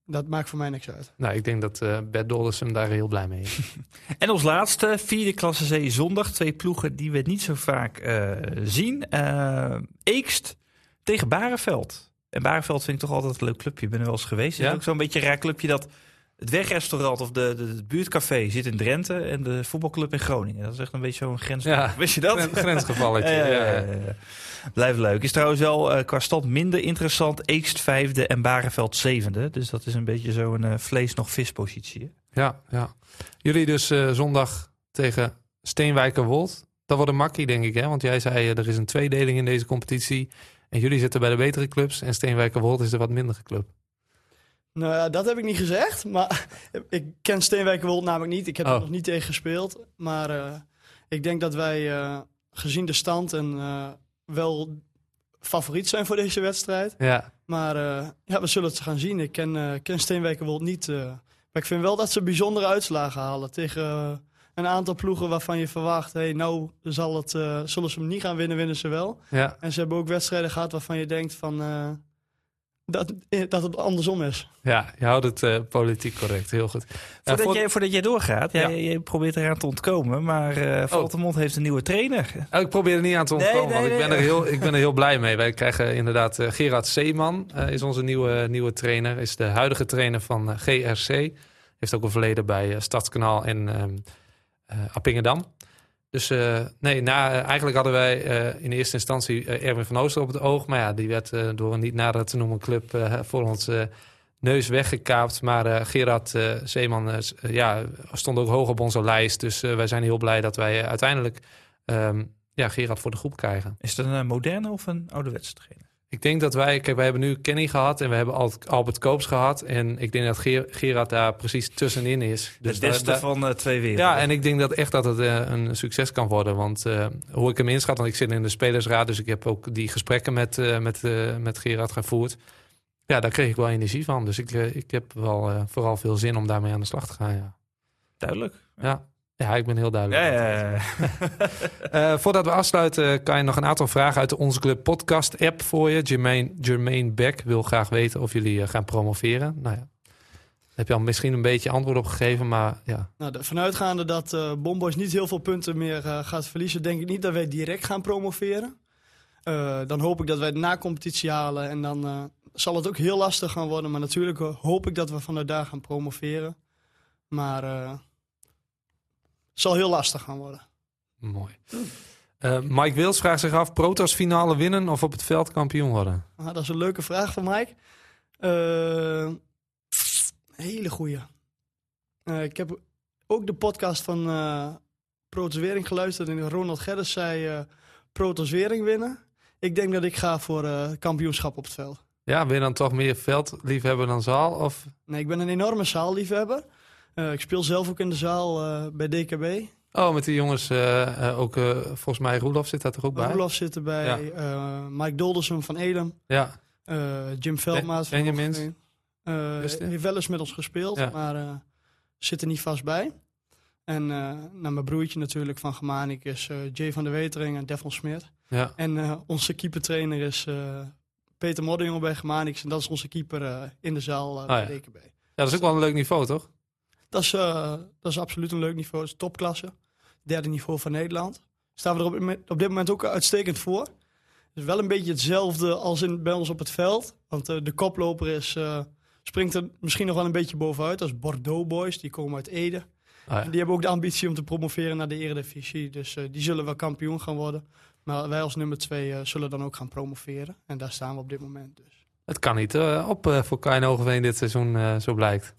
dat maakt voor mij niks uit. Nou, ik denk dat eh Bert Dolders hem daar heel blij mee is. En als laatste, vierde klasse C zondag. Twee ploegen die we niet zo vaak eh, zien. Eh Eekst tegen Bareveld. En Bareveld vind ik toch altijd een leuk clubje. Ik ben er wel eens geweest. Het Ja? is ook zo'n beetje een raar clubje dat... Het wegrestaurant of de, de, het buurtcafé zit in Drenthe en de voetbalclub in Groningen. Dat is echt een beetje zo'n grens. Ja, Wist je dat? Gren- grensgevalletje. Ja. Blijft leuk. Is trouwens wel eh, qua stand minder interessant. Eekst vijfde en Bareveld zevende. Dus dat is een beetje zo'n eh, vlees nog vispositie. hè? Ja, ja. Jullie dus eh, zondag tegen Steenwijkerwold. Dat wordt een makkie, denk ik, hè? Want jij zei, er is een tweedeling in deze competitie. En jullie zitten bij de betere clubs. En Steenwijkerwold is de wat mindere club. Nou ja, dat heb ik niet gezegd. Maar ik ken Steenwijkerwold namelijk niet. Ik heb Oh. er nog niet tegen gespeeld. Maar eh, ik denk dat wij eh, gezien de stand en eh, wel favoriet zijn voor deze wedstrijd. Ja, Maar ja, we zullen het gaan zien. Ik ken, ken Steenwijkerwold niet. maar ik vind wel dat ze bijzondere uitslagen halen tegen een aantal ploegen waarvan je verwacht... Hey, nou zal het, zullen ze hem niet gaan winnen, winnen ze wel. ja, En ze hebben ook wedstrijden gehad waarvan je denkt van, dat, eh, dat het andersom is. ja. Je houdt het eh, politiek correct. Heel goed. Ja, Voordat, voor- jij, voordat jij doorgaat, Ja. jij, jij probeert eraan te ontkomen, maar eh Valtemont heeft een nieuwe trainer. Oh, ik probeer er niet aan te ontkomen, nee, want ik ben, nee. er heel, ik ben er heel blij mee. Wij krijgen inderdaad eh, Gerard Zeeman, eh, is onze nieuwe, nieuwe trainer. Is de huidige trainer van eh, GRC. Heeft ook een verleden bij eh, Stadskanaal en ehm eh, Appingedam. Dus eh, nee, eh, eigenlijk hadden wij eh, in eerste instantie Erwin van Ooster op het oog. Maar ja, die werd door een niet nader te noemen club voor ons neus weggekaapt. Maar Gerard Zeeman ja, stond ook hoog op onze lijst. Dus wij zijn heel blij dat wij uiteindelijk ehm, ja, Gerard voor de groep krijgen. Is het een moderne of een ouderwetse trainer? Ik denk dat wij, kijk, wij hebben nu Kenny gehad en we hebben Al- Albert Koops gehad. En ik denk dat Ger- Gerard daar precies tussenin is. Dus beste daar- van eh, twee werelden. ja, en ik denk dat echt dat het eh, een succes kan worden. Want eh, hoe ik hem inschat, want ik zit in de spelersraad, dus ik heb ook die gesprekken met, met, met Gerard gevoerd. Ja, daar kreeg ik wel energie van. Dus ik, ik heb wel vooral veel zin om daarmee aan de slag te gaan. Ja, duidelijk. ja. Ja ik ben heel duidelijk. Ja, ja, ja. Eh, voordat we afsluiten, kan je nog een aantal vragen uit de Onze Club podcast app voor je. Jermaine, Jermaine Beck wil graag weten of jullie eh, gaan promoveren. Nou ja, daar heb je al misschien een beetje antwoord op gegeven, maar ja. Nou, de- vanuitgaande dat eh Bomboys niet heel veel punten meer eh, gaat verliezen, denk ik niet dat wij direct gaan promoveren. Eh, dan hoop ik dat wij de na-competitie halen en dan eh, zal het ook heel lastig gaan worden. Maar natuurlijk hoop ik dat we vanuit daar gaan promoveren. Maar eh, het zal heel lastig gaan worden. Mooi. Eh, Mike Wils vraagt zich af, Protos finale winnen of op het veld kampioen worden? Ah, dat is een leuke vraag van Mike. Eh, hele goeie. Eh, ik heb ook de podcast van Protos Wering geluisterd en Ronald Gerdes zei Protos Wering winnen. Ik denk dat ik ga voor kampioenschap op het veld. Ja, ben je dan toch meer veldliefhebber dan zaal? Of? Nee, ik ben een enorme zaalliefhebber. Eh, ik speel zelf ook in de zaal eh, bij DKB. Oh, met die jongens, eh, ook volgens mij Roelof zit daar toch ook bij? Roelof zit erbij. Ja. Mike Doldersen van Edem. Ja, Jim Veldmaat van Beste? heeft wel eens met ons gespeeld, Ja. maar zit er niet vast bij. En nou, mijn broertje natuurlijk van Gemanik is Jay van der Wetering en Devon Smit. ja. En onze keepertrainer is Peter Modderjongen bij Gemanik. En dat is onze keeper in de zaal bij Ah, ja. DKB. ja, dat is ook wel een leuk niveau, toch? Dat is, eh, dat is absoluut een leuk niveau. Dat is topklasse. Derde niveau van Nederland. Staan we er op, op dit moment ook uitstekend voor. Het is wel een beetje hetzelfde als in, bij ons op het veld. Want eh, de koploper is, eh, springt er misschien nog wel een beetje bovenuit. Dat is Bordeaux Boys. Die komen uit Ede. Ah, ja. Die hebben ook de ambitie om te promoveren naar de Eredivisie. Dus die zullen wel kampioen gaan worden. Maar wij als nummer twee zullen dan ook gaan promoveren. En daar staan we op dit moment dus. Het kan niet op voor Kain Hogeveen dit seizoen, zo blijkt.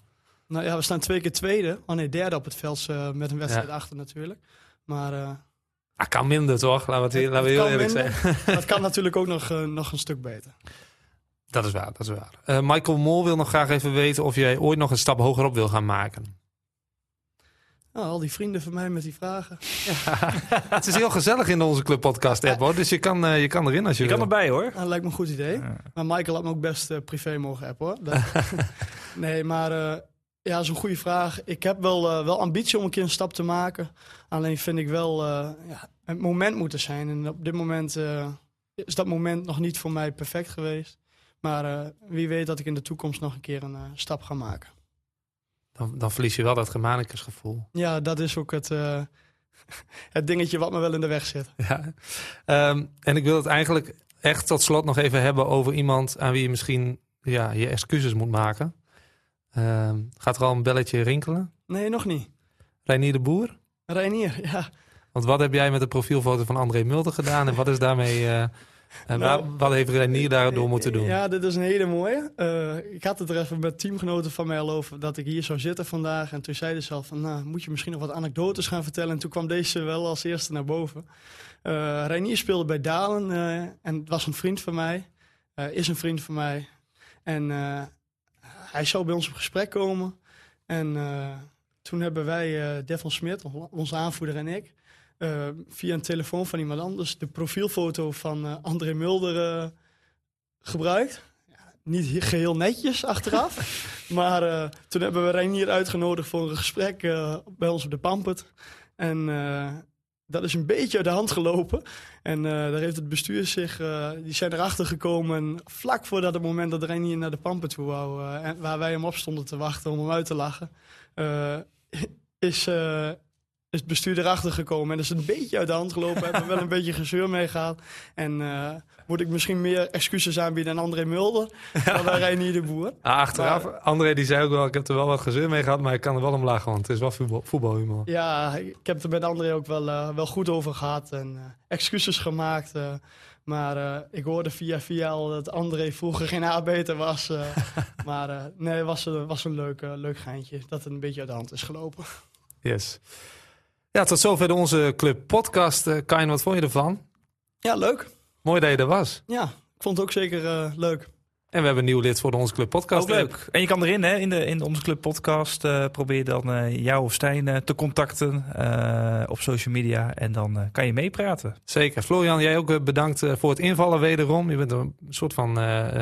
Nou ja, we staan twee keer tweede. Oh nee, derde op het veld eh, met een wedstrijd Ja. achter natuurlijk. Maar eh, Ah, kan minder, toch? Laten we, het, Het- laten we heel kan eerlijk minder. zijn. dat kan natuurlijk ook nog, eh, nog een stuk beter. Dat is waar, dat is waar. Eh, Michael Mol wil nog graag even weten of jij ooit nog een stap hogerop wil gaan maken. Nou, al die vrienden van mij met die vragen. Het is heel gezellig in onze clubpodcast app, hoor. Dus je kan, eh, je kan erin als je, Je kan erbij hoor. Nou, dat lijkt me een goed idee. Ja. Maar Michael had me ook best privé mogen appen hoor. Dat- nee, maar eh, ja, dat is een goede vraag. Ik heb wel, eh, wel ambitie om een keer een stap te maken. Alleen vind ik wel, eh, ja, het moment moet er zijn. En op dit moment eh, is dat moment nog niet voor mij perfect geweest. Maar wie weet dat ik in de toekomst nog een keer een stap ga maken. Dan, dan verlies je wel dat Germanicus gevoel. Ja, dat is ook het, het dingetje wat me wel in de weg zit. Ja. Ehm, en ik wil het eigenlijk echt tot slot nog even hebben over iemand aan wie je misschien ja, je excuses moet maken. Ehm, gaat er al een belletje rinkelen? Nee, nog niet. Reinier de Boer? Reinier, ja. Want wat heb jij met de profielfoto van André Mulder gedaan en wat is daarmee... eh, en Nou, waar- wat heeft Reinier daardoor moeten doen? Ja, dit is een hele mooie. Eh, ik had het er even met teamgenoten van mij al over dat ik hier zou zitten vandaag. En toen zeiden ze al van, nou, moet je misschien nog wat anekdotes gaan vertellen. En toen kwam deze wel als eerste naar boven. Reinier speelde bij Dalen en was een vriend van mij. Is een vriend van mij. En hij zou bij ons op gesprek komen. En eh, toen hebben wij, eh Devon Smit, onze aanvoerder en ik... eh, via een telefoon van iemand anders de profielfoto van André Mulder gebruikt. Ja, niet he- geheel netjes achteraf. maar toen hebben we Reinier uitgenodigd voor een gesprek bij ons op de Pampert. En dat is een beetje uit de hand gelopen. En eh, daar heeft het bestuur zich, eh, die zijn erachter gekomen. En vlak voordat het moment dat Reinier naar de Pampert toe wou, eh, en waar wij hem op stonden te wachten om hem uit te lachen, is, is het bestuur erachter gekomen. En dat is een beetje uit de hand gelopen. hebben we wel een beetje gezeur mee gehad. En eh, moet ik misschien meer excuses aanbieden aan André Mulder dan aan Reinier de Boer. Achteraf, André die zei ook wel, ik heb er wel wat gezeur mee gehad, maar ik kan er wel om lachen, want het is wel voetbal, voetbalhumor. Ja, ik heb het er met André ook wel, eh, wel goed over gehad en eh, excuses gemaakt. maar ik hoorde via via al dat André vroeger geen aanbeter was. maar nee, het was, een- was een leuk, leuk geintje dat het een beetje uit de hand is gelopen. Yes. Ja, tot zover onze club podcast. Uh, Kain, wat vond je ervan? Ja, leuk. Mooi dat je er was. Ja, ik vond het ook zeker eh, leuk. En we hebben een nieuw lid voor de Onze Club podcast. Ook leuk. En je kan erin, hè, in, de, in onze club podcast. eh, probeer dan eh, jou of Stijn eh, te contacten op social media. En dan kan je meepraten. Zeker. Florian, jij ook bedankt voor het invallen wederom. Je bent een soort van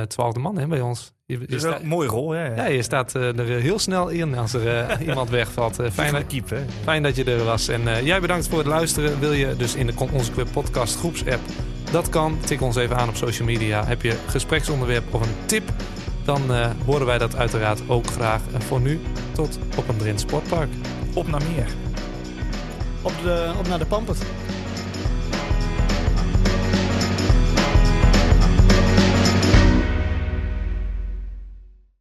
twaalfde man hè, bij ons. Je, je Dat is sta- wel een mooie rol, hè? ja, je staat er heel snel in als er iemand wegvalt. Fijn, dat- keep, hè? fijn dat je er was. En jij bedankt voor het luisteren. Wil je dus in de Onze Club podcast groepsapp? Dat kan. Tik ons even aan op social media. Heb je gespreksonderwerp of een tip? Dan eh, horen wij dat uiteraard ook graag. En voor nu, tot op een Drins Sportpark. Op naar meer. Op, de, op naar de Pampert.